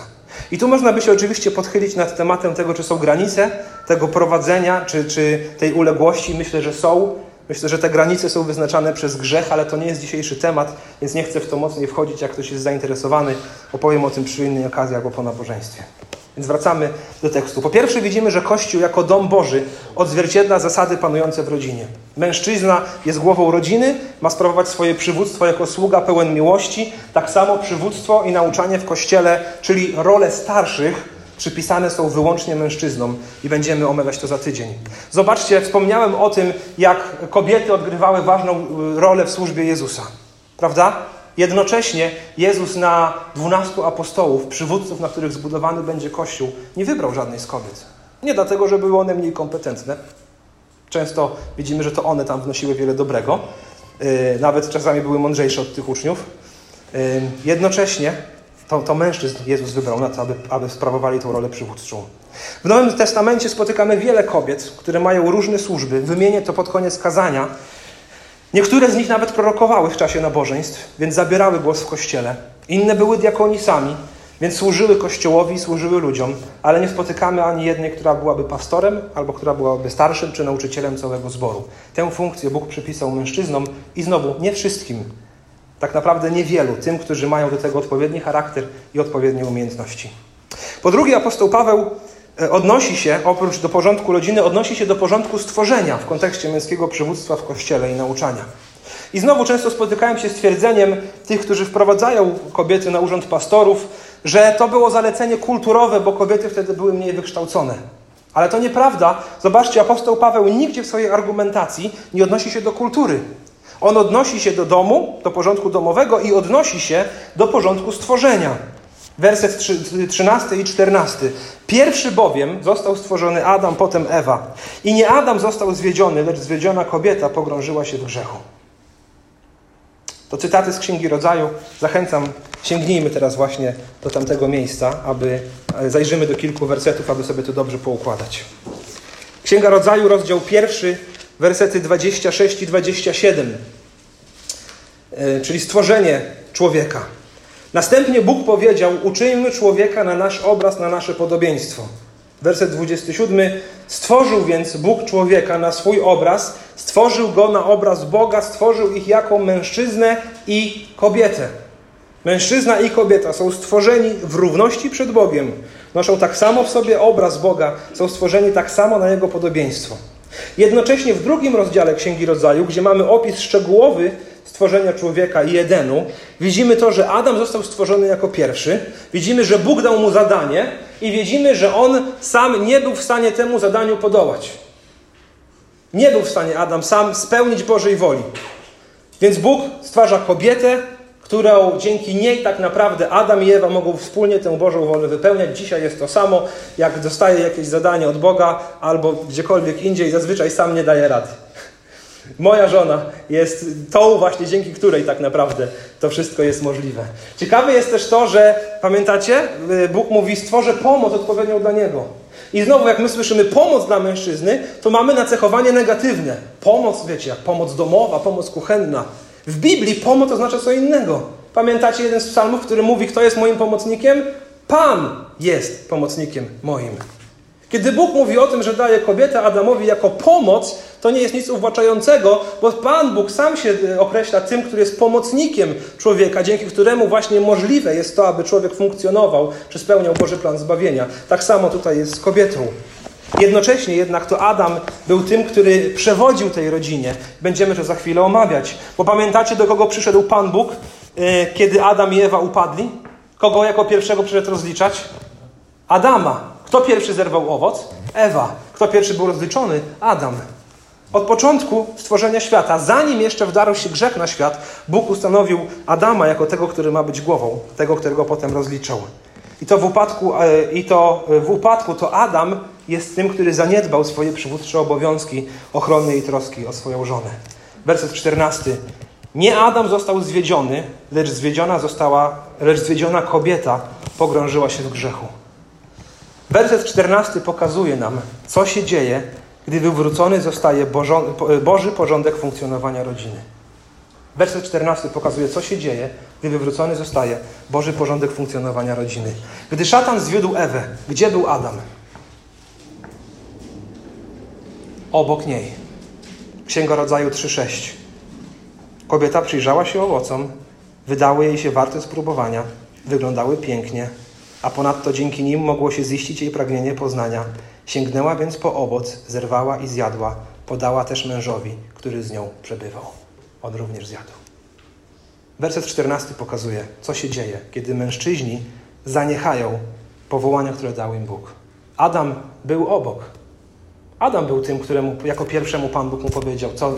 I tu można by się oczywiście podchylić nad tematem tego, czy są granice tego prowadzenia, czy, czy tej uległości. Myślę, że są. Myślę, że te granice są wyznaczane przez grzech, ale to nie jest dzisiejszy temat, więc nie chcę w to mocniej wchodzić. Jak ktoś jest zainteresowany, opowiem o tym przy innej okazji albo po nabożeństwie. Więc wracamy do tekstu. Po pierwsze widzimy, że Kościół jako dom Boży odzwierciedla zasady panujące w rodzinie. Mężczyzna jest głową rodziny, ma sprawować swoje przywództwo jako sługa pełen miłości. Tak samo przywództwo i nauczanie w Kościele, czyli role starszych, przypisane są wyłącznie mężczyznom i będziemy omawiać to za tydzień. Zobaczcie, wspomniałem o tym, jak kobiety odgrywały ważną rolę w służbie Jezusa. Prawda? Jednocześnie Jezus na dwunastu apostołów, przywódców, na których zbudowany będzie Kościół, nie wybrał żadnej z kobiet. Nie dlatego, że były one mniej kompetentne. Często widzimy, że to one tam wnosiły wiele dobrego. Y, nawet czasami były mądrzejsze od tych uczniów. Y, jednocześnie to, to mężczyzn Jezus wybrał na to, aby, aby sprawowali tę rolę przywódczą. W Nowym Testamencie spotykamy wiele kobiet, które mają różne służby. Wymienię to pod koniec kazania. Niektóre z nich nawet prorokowały w czasie nabożeństw, więc zabierały głos w kościele. Inne były diakonisami, więc służyły kościołowi, służyły ludziom, ale nie spotykamy ani jednej, która byłaby pastorem, albo która byłaby starszym czy nauczycielem całego zboru. Tę funkcję Bóg przypisał mężczyznom i znowu nie wszystkim. Tak naprawdę niewielu, tym, którzy mają do tego odpowiedni charakter i odpowiednie umiejętności. Po drugie, apostoł Paweł odnosi się, oprócz do porządku rodziny, odnosi się do porządku stworzenia w kontekście męskiego przywództwa w kościele i nauczania. I znowu często spotykałem się z twierdzeniem tych, którzy wprowadzają kobiety na urząd pastorów, że to było zalecenie kulturowe, bo kobiety wtedy były mniej wykształcone. Ale to nieprawda. Zobaczcie, apostoł Paweł nigdzie w swojej argumentacji nie odnosi się do kultury. On odnosi się do domu, do porządku domowego i odnosi się do porządku stworzenia. Werset 13 i 14. Pierwszy bowiem został stworzony Adam, potem Ewa. I nie Adam został zwiedziony, lecz zwiedziona kobieta pogrążyła się w grzechu. To cytaty z Księgi Rodzaju. Zachęcam, sięgnijmy teraz właśnie do tamtego miejsca, aby e, zajrzymy do kilku wersetów, aby sobie to dobrze poukładać. Księga Rodzaju, rozdział pierwszy, wersety 26 i 27, e, czyli stworzenie człowieka. Następnie Bóg powiedział: Uczyńmy człowieka na nasz obraz, na nasze podobieństwo. Werset 27. Stworzył więc Bóg człowieka na swój obraz, stworzył go na obraz Boga, stworzył ich jako mężczyznę i kobietę. Mężczyzna i kobieta są stworzeni w równości przed Bogiem. Noszą tak samo w sobie obraz Boga, są stworzeni tak samo na Jego podobieństwo. Jednocześnie w drugim rozdziale Księgi Rodzaju, gdzie mamy opis szczegółowy stworzenia człowieka i Edenu, widzimy to, że Adam został stworzony jako pierwszy, widzimy, że Bóg dał mu zadanie i widzimy, że on sam nie był w stanie temu zadaniu podołać. Nie był w stanie Adam sam spełnić Bożej woli. Więc Bóg stwarza kobietę, którą dzięki niej tak naprawdę Adam i Ewa mogą wspólnie tę Bożą wolę wypełniać. Dzisiaj jest to samo, jak dostaje jakieś zadanie od Boga albo gdziekolwiek indziej, zazwyczaj sam nie daje rady. Moja żona jest tą właśnie, dzięki której tak naprawdę to wszystko jest możliwe. Ciekawe jest też to, że pamiętacie, y, Bóg mówi: stworzę pomoc odpowiednią dla niego. I znowu, jak my słyszymy pomoc dla mężczyzny, to mamy nacechowanie negatywne. Pomoc, wiecie, jak pomoc domowa, pomoc kuchenna. W Biblii pomoc oznacza co innego. Pamiętacie jeden z psalmów, który mówi, kto jest moim pomocnikiem? Pan jest pomocnikiem moim. Kiedy Bóg mówi o tym, że daje kobietę Adamowi jako pomoc, to nie jest nic uwłaczającego, bo Pan Bóg sam się e, określa tym, który jest pomocnikiem człowieka, dzięki któremu właśnie możliwe jest to, aby człowiek funkcjonował czy spełniał Boży plan zbawienia. Tak samo tutaj jest z kobietą. Jednocześnie jednak to Adam był tym, który przewodził tej rodzinie. Będziemy to za chwilę omawiać. Bo pamiętacie, do kogo przyszedł Pan Bóg, e, kiedy Adam i Ewa upadli? Kogo jako pierwszego przyszedł rozliczać? Adama. Kto pierwszy zerwał owoc? Ewa. Kto pierwszy był rozliczony? Adam. Od początku stworzenia świata, zanim jeszcze wdarł się grzech na świat, Bóg ustanowił Adama jako tego, który ma być głową, tego, którego potem rozliczał. I to w upadku, e, i to w upadku to Adam jest tym, który zaniedbał swoje przywódcze obowiązki ochrony i troski o swoją żonę. Werset 14. Nie Adam został zwiedziony, lecz zwiedziona została, lecz zwiedziona kobieta pogrążyła się w grzechu. Werset 14 pokazuje nam, co się dzieje, gdy wywrócony zostaje Boży porządek funkcjonowania rodziny. Werset 14 pokazuje, co się dzieje, gdy wywrócony zostaje Boży porządek funkcjonowania rodziny. Gdy szatan zwiódł Ewę, gdzie był Adam? Obok niej. Księga Rodzaju 3:6. Kobieta przyjrzała się owocom, wydały jej się warte spróbowania, wyglądały pięknie, a ponadto dzięki nim mogło się ziścić jej pragnienie poznania. Sięgnęła więc po owoc, zerwała i zjadła, podała też mężowi, który z nią przebywał. On również zjadł. Werset 14 pokazuje, co się dzieje, kiedy mężczyźni zaniechają powołania, które dał im Bóg. Adam był obok. Adam był tym, któremu jako pierwszemu Pan Bóg mu powiedział, co,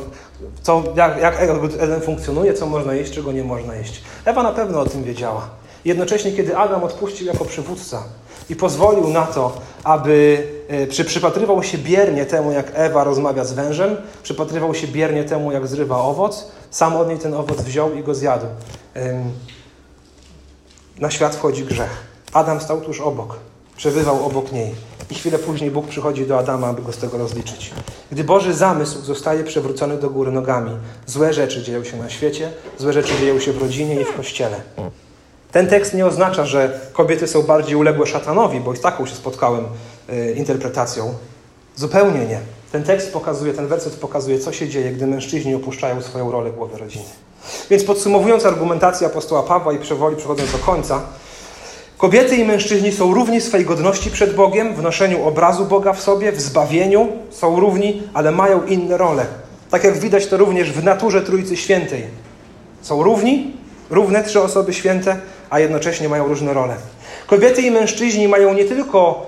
co, jak, jak Eden funkcjonuje, co można jeść, czego nie można jeść. Ewa na pewno o tym wiedziała. Jednocześnie, kiedy Adam odpuścił jako przywódca i pozwolił na to, aby e, przy, przypatrywał się biernie temu, jak Ewa rozmawia z wężem, przypatrywał się biernie temu, jak zrywa owoc, sam od niej ten owoc wziął i go zjadł. Na świat wchodzi grzech. Adam stał tuż obok, przebywał obok niej. I chwilę później Bóg przychodzi do Adama, aby go z tego rozliczyć. Gdy Boży zamysł zostaje przewrócony do góry nogami, złe rzeczy dzieją się na świecie, złe rzeczy dzieją się w rodzinie i w kościele. Ten tekst nie oznacza, że kobiety są bardziej uległe szatanowi, bo i z taką się spotkałem y, interpretacją. Zupełnie nie. Ten tekst pokazuje, ten werset pokazuje, co się dzieje, gdy mężczyźni opuszczają swoją rolę głowy rodziny. Więc podsumowując argumentację apostoła Pawła i przewoli przechodząc do końca, kobiety i mężczyźni są równi swej godności przed Bogiem, w noszeniu obrazu Boga w sobie, w zbawieniu, są równi, ale mają inne role. Tak jak widać to również w naturze Trójcy Świętej. Są równi, równe trzy osoby święte, a jednocześnie mają różne role. Kobiety i mężczyźni mają nie tylko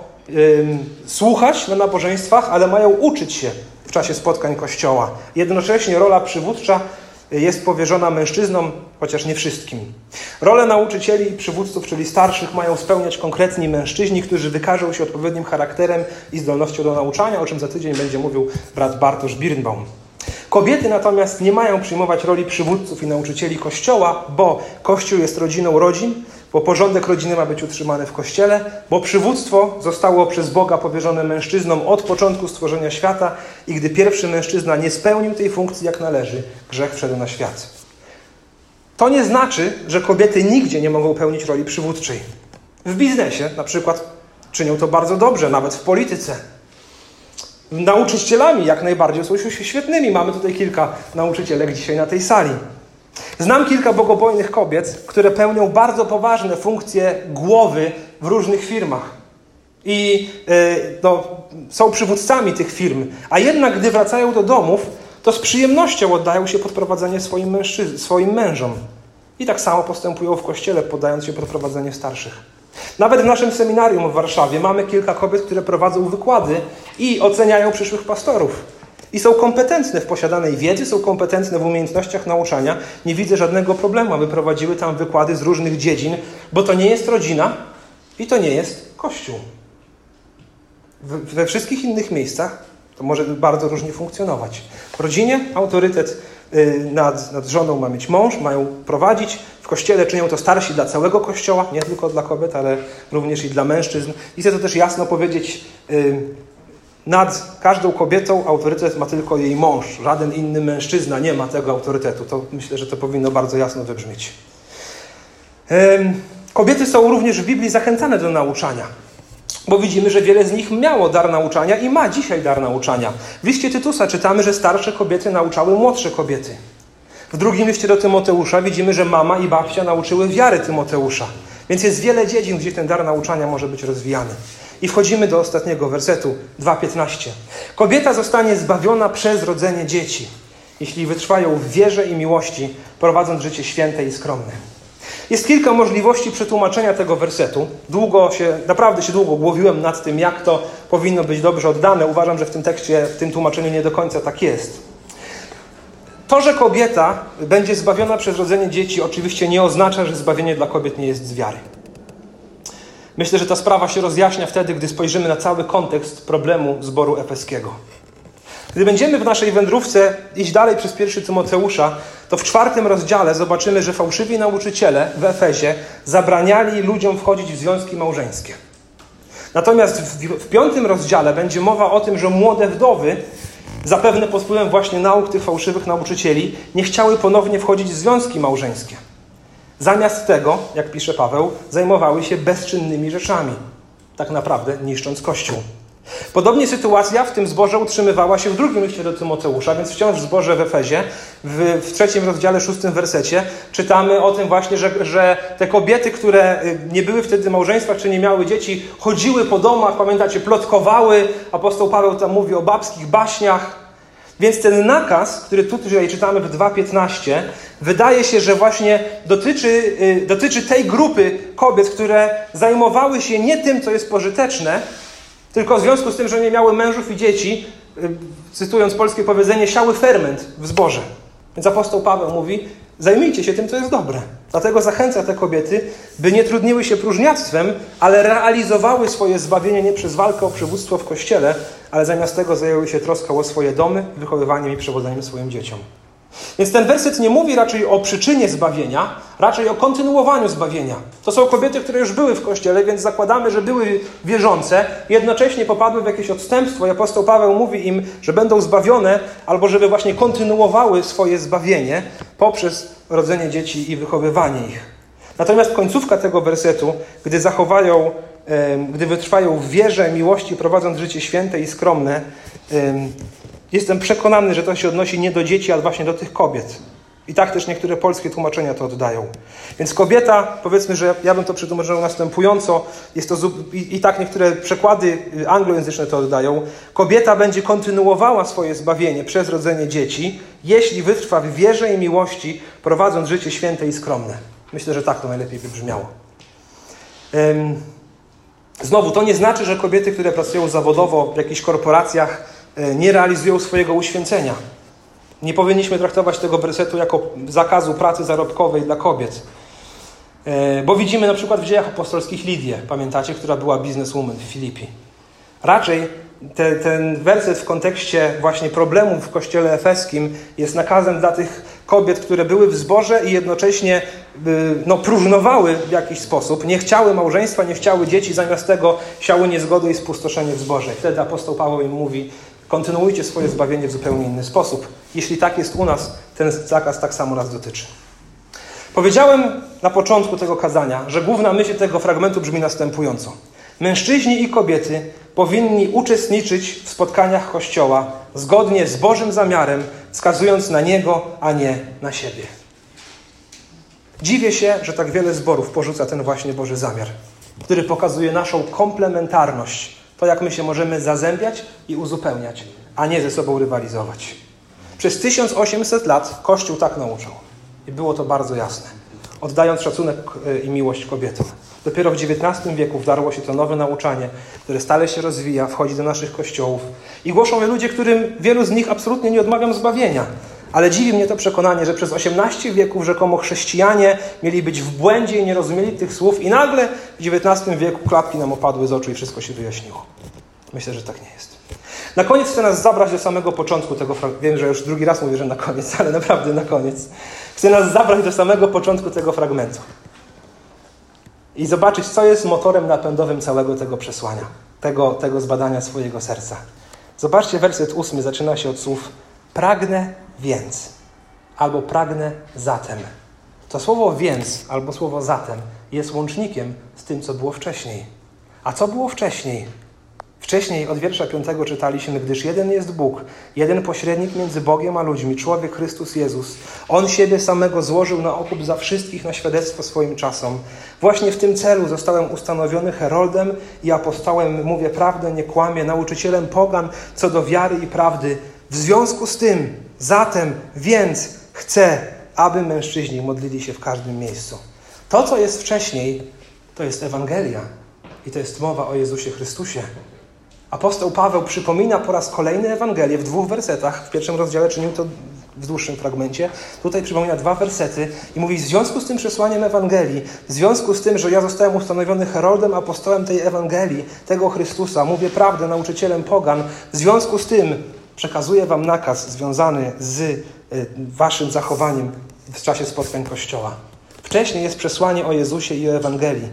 słuchać na nabożeństwach, ale mają uczyć się w czasie spotkań Kościoła. Jednocześnie rola przywódcza jest powierzona mężczyznom, chociaż nie wszystkim. Rolę nauczycieli i przywódców, czyli starszych, mają spełniać konkretni mężczyźni, którzy wykażą się odpowiednim charakterem i zdolnością do nauczania, o czym za tydzień będzie mówił brat Bartosz Birnbaum. Kobiety natomiast nie mają przyjmować roli przywódców i nauczycieli Kościoła, bo Kościół jest rodziną rodzin, bo porządek rodziny ma być utrzymany w Kościele, bo przywództwo zostało przez Boga powierzone mężczyznom od początku stworzenia świata i gdy pierwszy mężczyzna nie spełnił tej funkcji jak należy, grzech wszedł na świat. To nie znaczy, że kobiety nigdzie nie mogą pełnić roli przywódczej. W biznesie na przykład czynią to bardzo dobrze, nawet w polityce. Nauczycielami jak najbardziej są świetnymi. Mamy tutaj kilka nauczycielek dzisiaj na tej sali. Znam kilka bogobojnych kobiet, które pełnią bardzo poważne funkcje głowy w różnych firmach. I yy, no, są przywódcami tych firm, a jednak gdy wracają do domów, to z przyjemnością oddają się pod prowadzenie swoim, swoim mężom. I tak samo postępują w kościele, poddając się pod prowadzenie starszych. Nawet w naszym seminarium w Warszawie mamy kilka kobiet, które prowadzą wykłady i oceniają przyszłych pastorów i są kompetentne w posiadanej wiedzy, są kompetentne w umiejętnościach nauczania. Nie widzę żadnego problemu, aby prowadziły tam wykłady z różnych dziedzin, bo to nie jest rodzina i to nie jest kościół. We wszystkich innych miejscach to może bardzo różnie funkcjonować. W rodzinie autorytet nad, nad żoną ma mieć mąż, mają prowadzić. W kościele czynią to starsi dla całego kościoła, nie tylko dla kobiet, ale również i dla mężczyzn. I chcę to też jasno powiedzieć y, nad każdą kobietą autorytet ma tylko jej mąż. Żaden inny mężczyzna nie ma tego autorytetu. To myślę, że to powinno bardzo jasno wybrzmieć. Kobiety są również w Biblii zachęcane do nauczania, bo widzimy, że wiele z nich miało dar nauczania i ma dzisiaj dar nauczania. W liście Tytusa czytamy, że starsze kobiety nauczały młodsze kobiety. W drugim liście do Tymoteusza widzimy, że mama i babcia nauczyły wiary Tymoteusza. Więc jest wiele dziedzin, gdzie ten dar nauczania może być rozwijany. I wchodzimy do ostatniego wersetu 2.15. Kobieta zostanie zbawiona przez rodzenie dzieci, jeśli wytrwają w wierze i miłości, prowadząc życie święte i skromne. Jest kilka możliwości przetłumaczenia tego wersetu. Długo się, naprawdę się długo głowiłem nad tym, jak to powinno być dobrze oddane. Uważam, że w tym tekście, w tym tłumaczeniu nie do końca tak jest. To, że kobieta będzie zbawiona przez rodzenie dzieci, oczywiście nie oznacza, że zbawienie dla kobiet nie jest z wiary. Myślę, że ta sprawa się rozjaśnia wtedy, gdy spojrzymy na cały kontekst problemu zboru efeskiego. Gdy będziemy w naszej wędrówce iść dalej przez pierwszy Tymoteusza, to w czwartym rozdziale zobaczymy, że fałszywi nauczyciele w Efezie zabraniali ludziom wchodzić w związki małżeńskie. Natomiast w, w piątym rozdziale będzie mowa o tym, że młode wdowy, zapewne pod wpływem właśnie nauk tych fałszywych nauczycieli, nie chciały ponownie wchodzić w związki małżeńskie. Zamiast tego, jak pisze Paweł, zajmowały się bezczynnymi rzeczami, tak naprawdę niszcząc Kościół. Podobnie sytuacja w tym zborze utrzymywała się w drugim liście do Tymoteusza, więc wciąż w zborze w Efezie, w, w trzecim rozdziale, szóstym wersecie, czytamy o tym właśnie, że, że te kobiety, które y, nie były wtedy małżeństwa, czy nie miały dzieci, chodziły po domach, pamiętacie, plotkowały. Apostoł Paweł tam mówi o babskich baśniach. Więc ten nakaz, który tutaj czytamy w 2.15, wydaje się, że właśnie dotyczy, y, dotyczy tej grupy kobiet, które zajmowały się nie tym, co jest pożyteczne, tylko w związku z tym, że nie miały mężów i dzieci, y, cytując polskie powiedzenie, siały ferment w zborze. Więc apostoł Paweł mówi: zajmijcie się tym, co jest dobre. Dlatego zachęca te kobiety, by nie trudniły się próżniactwem, ale realizowały swoje zbawienie nie przez walkę o przywództwo w kościele, ale zamiast tego zajęły się troską o swoje domy, wychowywaniem i przewodzeniem swoim dzieciom. Więc ten werset nie mówi raczej o przyczynie zbawienia, raczej o kontynuowaniu zbawienia. To są kobiety, które już były w kościele, więc zakładamy, że były wierzące, jednocześnie popadły w jakieś odstępstwo i apostoł Paweł mówi im, że będą zbawione, albo żeby właśnie kontynuowały swoje zbawienie poprzez rodzenie dzieci i wychowywanie ich. Natomiast końcówka tego wersetu, gdy zachowają, gdy wytrwają w wierze, miłości, prowadząc życie święte i skromne, Jestem przekonany, że to się odnosi nie do dzieci, ale właśnie do tych kobiet. I tak też niektóre polskie tłumaczenia to oddają. Więc kobieta, powiedzmy, że ja bym to przetłumaczył następująco, jest to i, i tak niektóre przekłady anglojęzyczne to oddają. Kobieta będzie kontynuowała swoje zbawienie przez rodzenie dzieci, jeśli wytrwa w wierze i miłości, prowadząc życie święte i skromne. Myślę, że tak to najlepiej by brzmiało. Znowu, to nie znaczy, że kobiety, które pracują zawodowo w jakichś korporacjach, nie realizują swojego uświęcenia. Nie powinniśmy traktować tego wersetu jako zakazu pracy zarobkowej dla kobiet. E, bo widzimy na przykład w dziejach apostolskich Lidię, pamiętacie, która była bizneswoman w Filipi. Raczej te, ten werset w kontekście właśnie problemów w kościele efeskim jest nakazem dla tych kobiet, które były w zborze i jednocześnie y, no, próżnowały w jakiś sposób, nie chciały małżeństwa, nie chciały dzieci, zamiast tego siały niezgody i spustoszenie w zborze. Wtedy apostoł Paweł im mówi, kontynuujcie swoje zbawienie w zupełnie inny sposób. Jeśli tak jest u nas, ten zakaz tak samo nas dotyczy. Powiedziałem na początku tego kazania, że główna myśl tego fragmentu brzmi następująco. Mężczyźni i kobiety powinni uczestniczyć w spotkaniach Kościoła zgodnie z Bożym zamiarem, wskazując na Niego, a nie na siebie. Dziwię się, że tak wiele zborów porzuca ten właśnie Boży zamiar, który pokazuje naszą komplementarność to, jak my się możemy zazębiać i uzupełniać, a nie ze sobą rywalizować. Przez 1800 lat Kościół tak nauczał. I było to bardzo jasne. Oddając szacunek e, i miłość kobietom. Dopiero w XIX wieku wdarło się to nowe nauczanie, które stale się rozwija, wchodzi do naszych kościołów. I głoszą je ludzie, którym wielu z nich absolutnie nie odmawiam zbawienia. Ale dziwi mnie to przekonanie, że przez 18 wieków rzekomo chrześcijanie mieli być w błędzie i nie rozumieli tych słów i nagle w XIX wieku klapki nam opadły z oczu i wszystko się wyjaśniło. Myślę, że tak nie jest. Na koniec chcę nas zabrać do samego początku tego fragmentu. Wiem, że już drugi raz mówię, że na koniec, ale naprawdę na koniec. Chcę nas zabrać do samego początku tego fragmentu. I zobaczyć, co jest motorem napędowym całego tego przesłania, tego, tego zbadania swojego serca. Zobaczcie, werset ósmy zaczyna się od słów pragnę więc, albo pragnę zatem. To słowo więc albo słowo zatem jest łącznikiem z tym, co było wcześniej. A co było wcześniej? Wcześniej od wiersza 5 czytaliśmy, gdyż jeden jest Bóg, jeden pośrednik między Bogiem a ludźmi, człowiek Chrystus Jezus. On siebie samego złożył na okup za wszystkich na świadectwo swoim czasom. Właśnie w tym celu zostałem ustanowiony heroldem i apostołem, mówię prawdę, nie kłamię, nauczycielem pogan co do wiary i prawdy. W związku z tym, zatem, więc chcę, aby mężczyźni modlili się w każdym miejscu. To, co jest wcześniej, to jest Ewangelia i to jest mowa o Jezusie Chrystusie. Apostoł Paweł przypomina po raz kolejny Ewangelię w dwóch wersetach. W pierwszym rozdziale czynił to w dłuższym fragmencie. Tutaj przypomina dwa wersety i mówi: W związku z tym przesłaniem Ewangelii, w związku z tym, że ja zostałem ustanowiony heroldem, apostołem tej Ewangelii, tego Chrystusa, mówię prawdę, nauczycielem pogan, w związku z tym przekazuję Wam nakaz związany z y, Waszym zachowaniem w czasie spotkań Kościoła. Wcześniej jest przesłanie o Jezusie i o Ewangelii.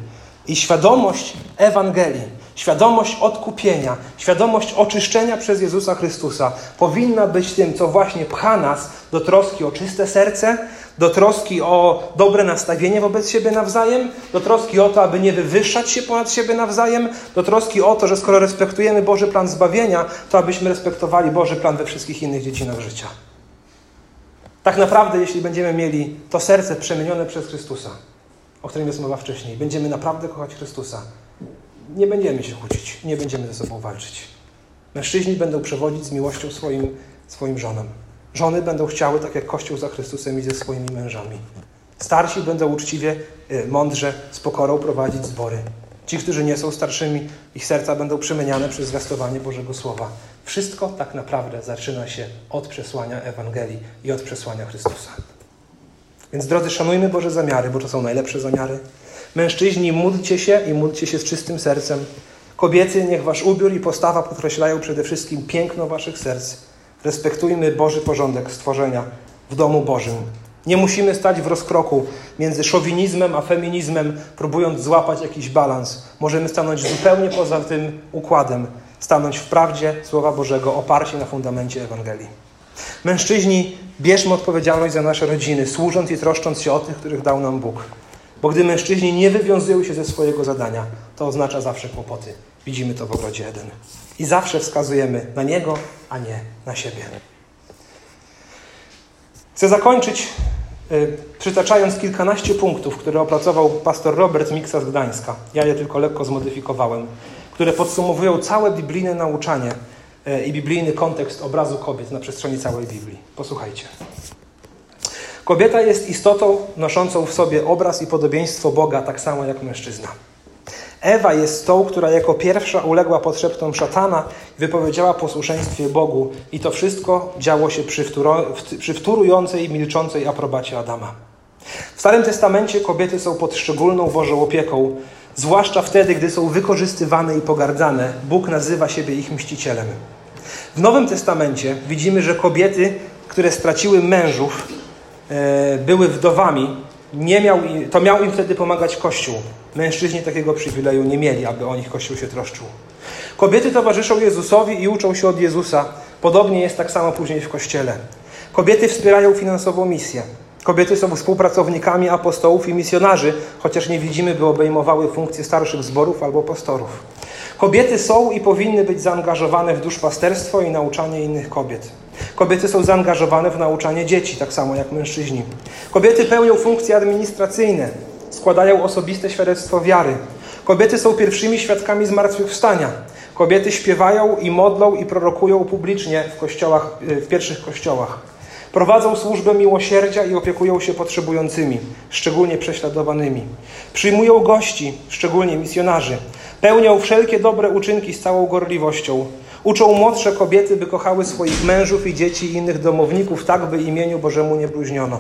I świadomość Ewangelii, świadomość odkupienia, świadomość oczyszczenia przez Jezusa Chrystusa powinna być tym, co właśnie pcha nas do troski o czyste serce, do troski o dobre nastawienie wobec siebie nawzajem, do troski o to, aby nie wywyższać się ponad siebie nawzajem, do troski o to, że skoro respektujemy Boży plan zbawienia, to abyśmy respektowali Boży plan we wszystkich innych dziedzinach życia. Tak naprawdę, jeśli będziemy mieli to serce przemienione przez Chrystusa, o którym jest mowa wcześniej, będziemy naprawdę kochać Chrystusa, nie będziemy się kłócić, nie będziemy ze sobą walczyć. Mężczyźni będą przewodzić z miłością swoim, swoim żonom. Żony będą chciały, tak jak Kościół za Chrystusem, iść ze swoimi mężami. Starsi będą uczciwie, y, mądrze, z pokorą prowadzić zbory. Ci, którzy nie są starszymi, ich serca będą przemieniane przez zwiastowanie Bożego Słowa. Wszystko tak naprawdę zaczyna się od przesłania Ewangelii i od przesłania Chrystusa. Więc drodzy, szanujmy Boże zamiary, bo to są najlepsze zamiary. Mężczyźni, módlcie się i módlcie się z czystym sercem. Kobiety, niech wasz ubiór i postawa podkreślają przede wszystkim piękno waszych serc. Respektujmy Boży porządek stworzenia w domu Bożym. Nie musimy stać w rozkroku między szowinizmem a feminizmem, próbując złapać jakiś balans. Możemy stanąć zupełnie poza tym układem, stanąć w prawdzie Słowa Bożego, oparci na fundamencie Ewangelii. Mężczyźni, bierzmy odpowiedzialność za nasze rodziny, służąc i troszcząc się o tych, których dał nam Bóg. Bo gdy mężczyźni nie wywiązują się ze swojego zadania, to oznacza zawsze kłopoty. Widzimy to w ogrodzie Eden. I zawsze wskazujemy na niego, a nie na siebie. Chcę zakończyć y, przytaczając kilkanaście punktów, które opracował pastor Robert Miksa z Gdańska. Ja je tylko lekko zmodyfikowałem, które podsumowują całe biblijne nauczanie y, i biblijny kontekst obrazu kobiet na przestrzeni całej Biblii. Posłuchajcie. Kobieta jest istotą noszącą w sobie obraz i podobieństwo Boga, tak samo jak mężczyzna. Ewa jest tą, która jako pierwsza uległa potrzebom szatana i wypowiedziała posłuszeństwie Bogu. I to wszystko działo się przy, wturo, przy wtórującej, milczącej aprobacie Adama. W Starym Testamencie kobiety są pod szczególną Bożą opieką, zwłaszcza wtedy, gdy są wykorzystywane i pogardzane. Bóg nazywa siebie ich mścicielem. W Nowym Testamencie widzimy, że kobiety, które straciły mężów, e, były wdowami, nie miał, to miał im wtedy pomagać Kościół. Mężczyźni takiego przywileju nie mieli, aby o nich Kościół się troszczył. Kobiety towarzyszą Jezusowi i uczą się od Jezusa. Podobnie jest tak samo później w Kościele. Kobiety wspierają finansową misję. Kobiety są współpracownikami apostołów i misjonarzy, chociaż nie widzimy, by obejmowały funkcje starszych zborów albo pastorów. Kobiety są i powinny być zaangażowane w duszpasterstwo i nauczanie innych kobiet. Kobiety są zaangażowane w nauczanie dzieci, tak samo jak mężczyźni. Kobiety pełnią funkcje administracyjne, składają osobiste świadectwo wiary. Kobiety są pierwszymi świadkami zmartwychwstania. Kobiety śpiewają i modlą i prorokują publicznie w, kościołach, w pierwszych kościołach. Prowadzą służbę miłosierdzia i opiekują się potrzebującymi, szczególnie prześladowanymi. Przyjmują gości, szczególnie misjonarzy. Pełnią wszelkie dobre uczynki z całą gorliwością. Uczą młodsze kobiety, by kochały swoich mężów i dzieci i innych domowników, tak by imieniu Bożemu nie bluźniono.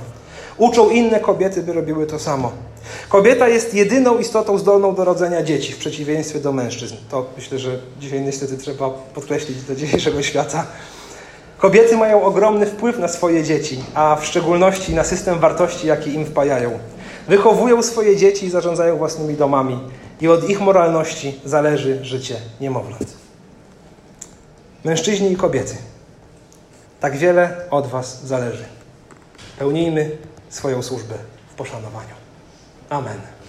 Uczą inne kobiety, by robiły to samo. Kobieta jest jedyną istotą zdolną do rodzenia dzieci, w przeciwieństwie do mężczyzn. To myślę, że dzisiaj niestety trzeba podkreślić do dzisiejszego świata. Kobiety mają ogromny wpływ na swoje dzieci, a w szczególności na system wartości, jaki im wpajają. Wychowują swoje dzieci i zarządzają własnymi domami. I od ich moralności zależy życie niemowląt. Mężczyźni i kobiety, tak wiele od Was zależy. Pełnijmy swoją służbę w poszanowaniu. Amen.